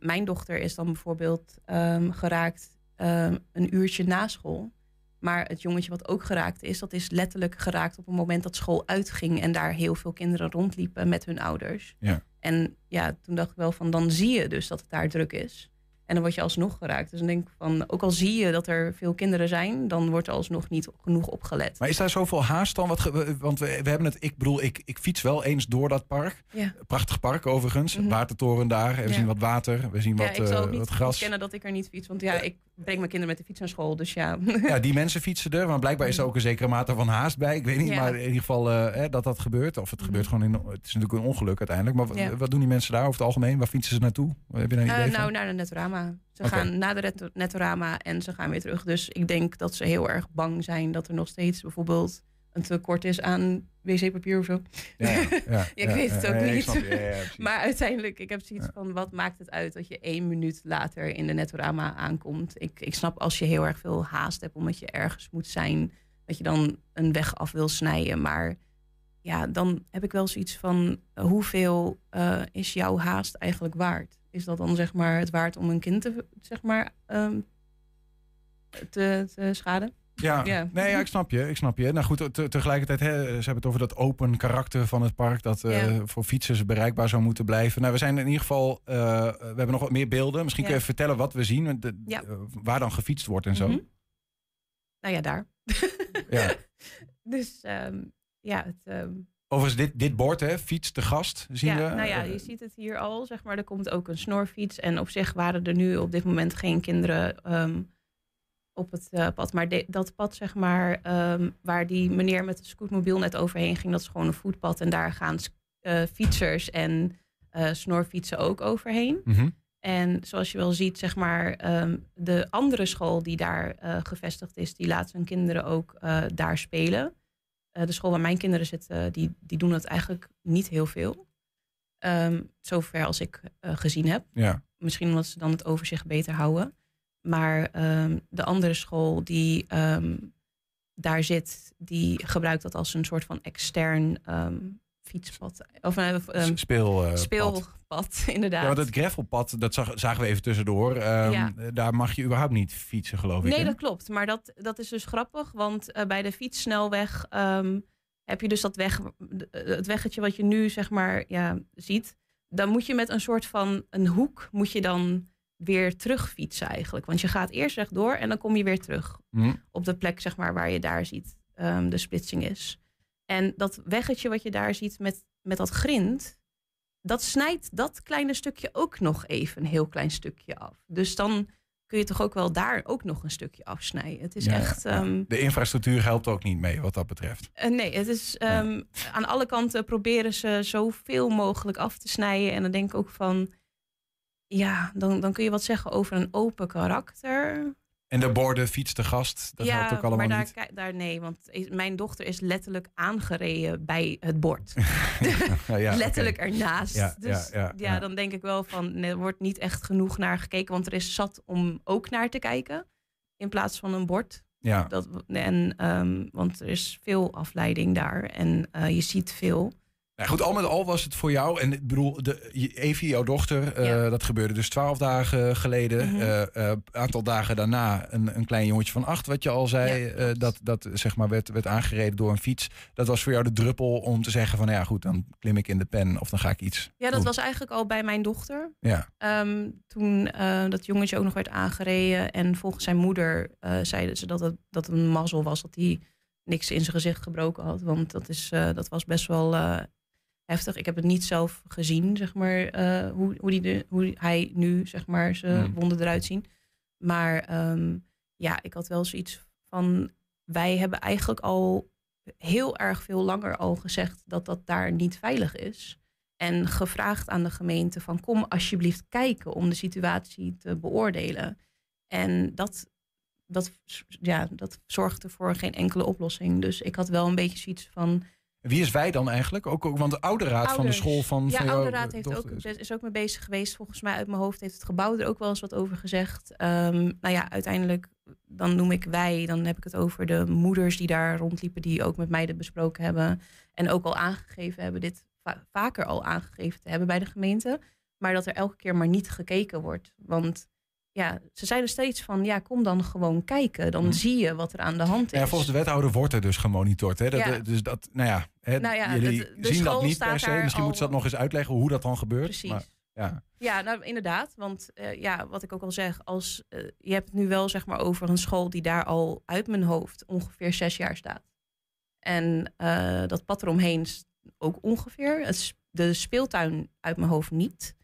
mijn dochter is dan bijvoorbeeld ehm, geraakt ehm, een uurtje na school. Maar het jongetje wat ook geraakt is, dat is letterlijk geraakt op het moment dat school uitging en daar heel veel kinderen rondliepen met hun ouders. Ja. En ja, toen dacht ik wel van, dan zie je dus dat het daar druk is. En dan word je alsnog geraakt. Dus dan denk ik van, ook al zie je dat er veel kinderen zijn, dan wordt er alsnog niet genoeg opgelet. Maar is daar zoveel haast dan? Wat, ge- want we, we hebben het, ik bedoel, ik, ik fiets wel eens door dat park. Ja. Prachtig park overigens. Watertoren daar. We Ja. zien wat water. We zien Ja, wat, ik zal ook eh, niet wat gras. kennen dat ik er niet fiets. Want ja, ik breng mijn kinderen met de fiets naar school. Dus ja. Ja, die mensen fietsen er. Maar blijkbaar is er ook een zekere mate van haast bij. Ik weet niet, Ja. maar in ieder geval eh, hè, dat dat gebeurt. Of het gebeurt gewoon in... Het is natuurlijk een ongeluk uiteindelijk. Maar Ja. wat doen die mensen daar over het algemeen? Waar fietsen ze naartoe? Heb je daar een Eh, idee nou, van? naar de Netorama. Ze gaan naar de Netorama en ze gaan weer terug. Dus ik denk dat ze heel erg bang zijn dat er nog steeds bijvoorbeeld een tekort is aan wc-papier of zo. Ja, ja, ja, ik weet het ook niet. maar uiteindelijk, ik heb zoiets van, wat maakt het uit dat je één minuut later in de Netorama aankomt? Ik, ik snap als je heel erg veel haast hebt omdat je ergens moet zijn, dat je dan een weg af wil snijden. Maar ja, dan heb ik wel zoiets van, hoeveel eh, is jouw haast eigenlijk waard? Is dat dan zeg maar het waard om een kind te, zeg maar, ehm, te, te schaden? Ja, nee, ja, ik snap je. Ik snap je. Nou goed, te- tegelijkertijd, hè, ze hebben het over dat open karakter van het park, dat eh, voor fietsers bereikbaar zou moeten blijven. Nou, we zijn in ieder geval, eh, we hebben nog wat meer beelden. Misschien kun je even vertellen wat we zien, de- Ja. eh, waar dan gefietst wordt en zo. Mhm. Nou ja, daar. Ja. Dus ehm, ja, het, ehm, Overigens, dit, dit bord, hè, fiets te gast, zien ja, we. nou ja, je ziet het hier al, zeg maar. Er komt ook een snorfiets. En op zich waren er nu op dit moment geen kinderen ehm, op het eh, pad. Maar de- dat pad, zeg maar, ehm, waar die meneer met de scootmobiel net overheen ging, dat is gewoon een voetpad. En daar gaan eh, fietsers en eh, snorfietsen ook overheen. Mhm. En zoals je wel ziet, zeg maar, ehm, de andere school die daar gevestigd is, die laat zijn kinderen ook daar spelen. De school waar mijn kinderen zitten, die, die doen het eigenlijk niet heel veel. Ehm, zover als ik gezien heb. Ja. Misschien omdat ze dan het overzicht beter houden. Maar ehm, de andere school die ehm, daar zit, die gebruikt dat als een soort van extern ehm, fietspad. Of een ehm, Speel, eh, pad. speelpad, inderdaad. Ja, want het gravelpad, dat zag, zagen we even tussendoor. Ja. Daar mag je überhaupt niet fietsen, geloof ik. Nee, dat klopt. Maar dat, dat is dus grappig, want eh, bij de fietssnelweg heb je dus dat weg, het weggetje wat je nu zeg maar ja, ziet. Dan moet je met een soort van een hoek moet je dan weer terugfietsen eigenlijk. Want je gaat eerst rechtdoor en dan kom je weer terug Hm. op de plek zeg maar, waar je daar ziet ehm, de splitsing is. En dat weggetje wat je daar ziet met, met dat grind, dat snijdt dat kleine stukje ook nog even een heel klein stukje af. Dus dan kun je toch ook wel daar ook nog een stukje afsnijden. Het is Ja, echt. ehm, De infrastructuur helpt ook niet mee wat dat betreft. eh, nee, het is ehm, aan alle kanten proberen ze zoveel mogelijk af te snijden. En dan denk ik ook van. Ja, dan, dan kun je wat zeggen over een open karakter. En de borden, fiets de gast, dat helpt ook allemaal maar daar, niet. daar nee, want mijn dochter is letterlijk aangereden bij het bord. Ja, ja, letterlijk ernaast. Ja, dus ja, ja, ja, ja. dan denk ik wel van, er wordt niet echt genoeg naar gekeken, want er is zat om ook naar te kijken in plaats van een bord. Ja. Dat, en, ehm, want er is veel afleiding daar en eh, je ziet veel. Nou goed, al met al was het voor jou. En ik bedoel, de, Evie, jouw dochter, eh, dat gebeurde dus twaalf dagen geleden. Mhm. Eh, eh, Een aantal dagen daarna een, een klein jongetje van acht, wat je al zei. eh, dat dat zeg maar werd, werd aangereden door een fiets. Dat was voor jou de druppel om te zeggen van nou ja goed, dan klim ik in de pen of dan ga ik iets. Ja, dat doen. was eigenlijk al bij mijn dochter. Ja. Ehm, toen eh, dat jongetje ook nog werd aangereden. En volgens zijn moeder eh zeiden ze dat het, dat het een mazzel was dat hij niks in zijn gezicht gebroken had. Want dat, is, eh, dat was best wel eh, heftig. Ik heb het niet zelf gezien, zeg maar, eh, hoe, hoe, die de, hoe hij nu, zeg maar, zijn wonden eruit zien. Maar ehm, ja, ik had wel zoiets van, wij hebben eigenlijk al heel erg veel langer al gezegd dat dat daar niet veilig is. En gevraagd aan de gemeente van kom alsjeblieft kijken om de situatie te beoordelen. En dat, dat, ja, dat zorgde voor geen enkele oplossing. Dus ik had wel een beetje zoiets van. Wie is wij dan eigenlijk? Ook, ook want de oude raad van de school van, Ja, jouw oude raad heeft ook, is- ook mee bezig geweest. Volgens mij uit mijn hoofd heeft het gebouw er ook wel eens wat over gezegd. Ehm, nou ja, uiteindelijk, dan noem ik wij. Dan heb ik het over de moeders die daar rondliepen... die ook met mij dit besproken hebben. En ook al aangegeven hebben, dit va- vaker al aangegeven te hebben bij de gemeente. Maar dat er elke keer maar niet gekeken wordt. Want ja, ze zeiden steeds van... ja, kom dan gewoon kijken. Dan zie je wat er aan de hand is. Mhm. Ja, volgens de wethouder wordt er dus gemonitord. Hè? Dat, Ja. Dus dat, nou ja, hè, Nou ja, jullie zien dat niet per se. Misschien moeten ze dat al- nog eens uitleggen hoe dat dan gebeurt. Precies. Maar, ja. Ja, nou inderdaad. Want eh, ja, wat ik ook al zeg, als, eh, je hebt het nu wel zeg maar over een school die daar al uit mijn hoofd ongeveer zes jaar staat. En eh, dat pad eromheen ook ongeveer. Het, de speeltuin uit mijn hoofd niet.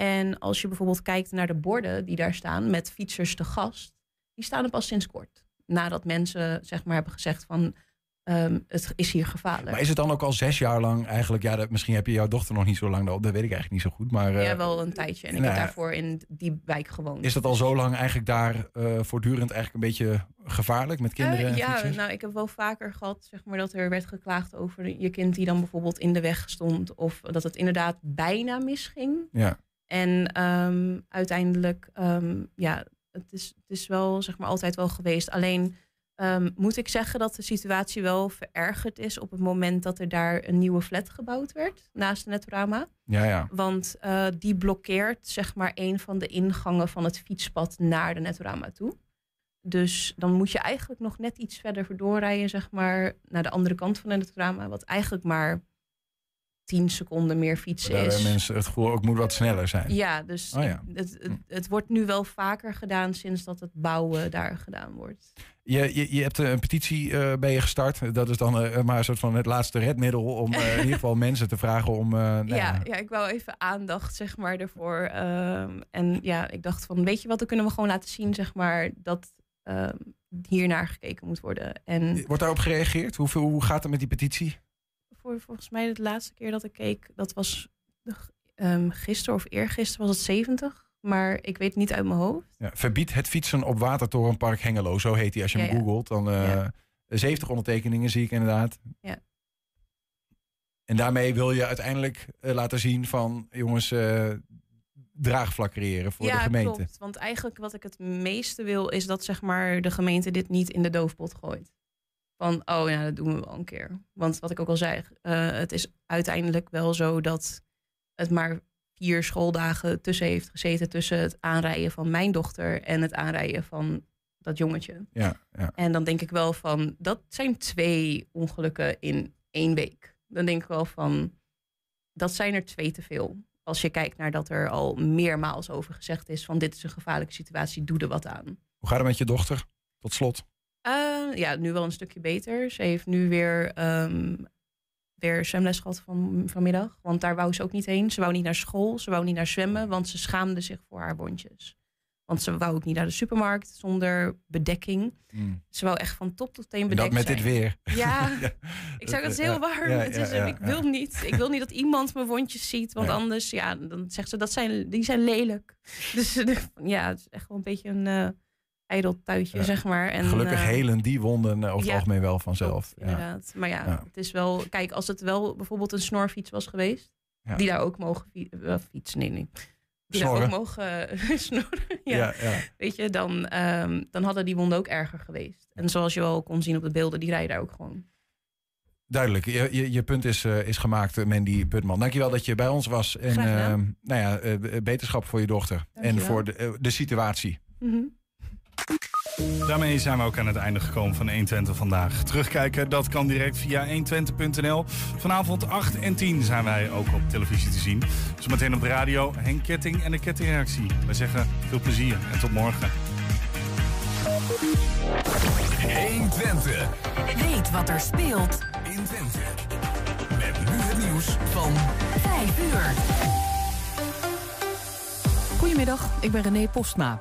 En als je bijvoorbeeld kijkt naar de borden die daar staan met fietsers te gast, die staan er pas sinds kort. Nadat mensen zeg maar hebben gezegd van ehm, het is hier gevaarlijk. Maar is het dan ook al zes jaar lang eigenlijk... Ja, dat, misschien heb je jouw dochter nog niet zo lang op. Dat weet ik eigenlijk niet zo goed. Maar, eh, ja, wel een tijdje. En ik nou heb daarvoor in die wijk gewoond. Is dat al zo lang eigenlijk daar eh, voortdurend eigenlijk een beetje gevaarlijk met kinderen Eh, en ja, nou, ik heb wel vaker gehad zeg maar, dat er werd geklaagd over je kind die dan bijvoorbeeld in de weg stond. Of dat het inderdaad bijna misging. Ja. En ehm, uiteindelijk, ehm, ja, het is, het is wel zeg maar altijd wel geweest. Alleen ehm, moet ik zeggen dat de situatie wel verergerd is op het moment dat er daar een nieuwe flat gebouwd werd naast de Netorama. Ja, ja. Want eh, die blokkeert zeg maar een van de ingangen van het fietspad naar de Netorama toe. Dus dan moet je eigenlijk nog net iets verder doorrijden, zeg maar, naar de andere kant van de Netorama. Wat eigenlijk maar 10 seconden meer fietsen Daar is. mensen het gevoel ook moet wat sneller zijn. Ja, dus Oh ja. Het, het, het wordt nu wel vaker gedaan sinds dat het bouwen daar gedaan wordt. Je, je, je hebt eh, een petitie eh bij je gestart. Dat is dan eh, maar een soort van het laatste redmiddel om in ieder geval mensen te vragen om. nou ja, ja, ik wou even aandacht, zeg maar, ervoor. Ehm, en ja, ik dacht van, weet je wat, dan kunnen we gewoon laten zien, zeg maar, dat ehm hiernaar gekeken moet worden. En Wordt daarop gereageerd? Hoeveel, hoe gaat het met die petitie? Voor, volgens mij de laatste keer dat ik keek, dat was ehm gisteren of eergisteren was het 70. Maar ik weet het niet uit mijn hoofd. Ja, verbied het fietsen op Watertorenpark Hengelo. Zo heet hij als je Ja, hem ja. googelt. Dan eh, Ja. 70 ondertekeningen zie ik inderdaad. Ja. En daarmee wil je uiteindelijk eh, laten zien van... jongens, eh, draagvlak creëren voor ja, de gemeente. klopt. Want eigenlijk wat ik het meeste wil, is dat zeg maar, de gemeente dit niet in de doofpot gooit. Van, oh ja, dat doen we wel een keer. Want wat ik ook al zei, eh, het is uiteindelijk wel zo dat het maar vier schooldagen tussen heeft gezeten... tussen het aanrijden van mijn dochter en het aanrijden van dat jongetje. Ja, ja. En dan denk ik wel van, dat zijn twee ongelukken in één week. Dan denk ik wel van, dat zijn er twee te veel. Als je kijkt naar dat er al meermaals over gezegd is van dit is een gevaarlijke situatie, doe er wat aan. Hoe gaat het met je dochter? Tot slot. Eh, ja, nu wel een stukje beter. Ze heeft nu weer, ehm, weer zwemles gehad van, vanmiddag. Want daar wou ze ook niet heen. Ze wou niet naar school, ze wou niet naar zwemmen, want ze schaamde zich voor haar wondjes. Want ze wou ook niet naar de supermarkt zonder bedekking. Mm. Ze wou echt van top tot teen En bedekt dat met dit weer. Ja, Ja. ik zeg dat is Ja, heel warm. ja, het is, ja, ik wil niet. Ik wil niet dat iemand mijn wondjes ziet. Want anders, ja, dan zegt ze dat zijn, die zijn lelijk. Dus eh, ja, het is echt wel een beetje een eh ijdel tuitje, Ja. zeg maar. En, Gelukkig eh, helen die wonden eh, over ja, het algemeen wel vanzelf. Inderdaad. Maar ja, het is wel... Kijk, als het wel bijvoorbeeld een snorfiets was geweest... Die daar ook mogen fi- eh, fietsen, nee, nee. Die Snorren. daar ook mogen snorren. Ja. Ja, ja. Weet je, dan, ehm, dan hadden die wonden ook erger geweest. En zoals je wel kon zien op de beelden, die rijden daar ook gewoon. Duidelijk, je, je, je punt is, is gemaakt, Mandy Putman. Dankjewel dat je bij ons was. En eh, nou ja, beterschap voor je dochter. En voor de, de situatie. Mhm. Daarmee zijn we ook aan het einde gekomen van 120 vandaag. Terugkijken, dat kan direct via 120.nl. Vanavond 8 en 10 zijn wij ook op televisie te zien. Zometeen op de radio Henk Ketting en de Kettingreactie. Wij zeggen veel plezier en tot morgen. 120. Weet wat er speelt in Twente. Met nu het nieuws van 5 uur. Goedemiddag, ik ben René Postma.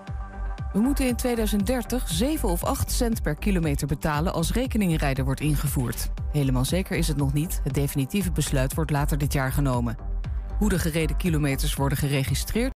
We moeten in 2030 7 of 8 cent per kilometer betalen als rekeningrijder wordt ingevoerd. Helemaal zeker is het nog niet. Het definitieve besluit wordt later dit jaar genomen. Hoe de gereden kilometers worden geregistreerd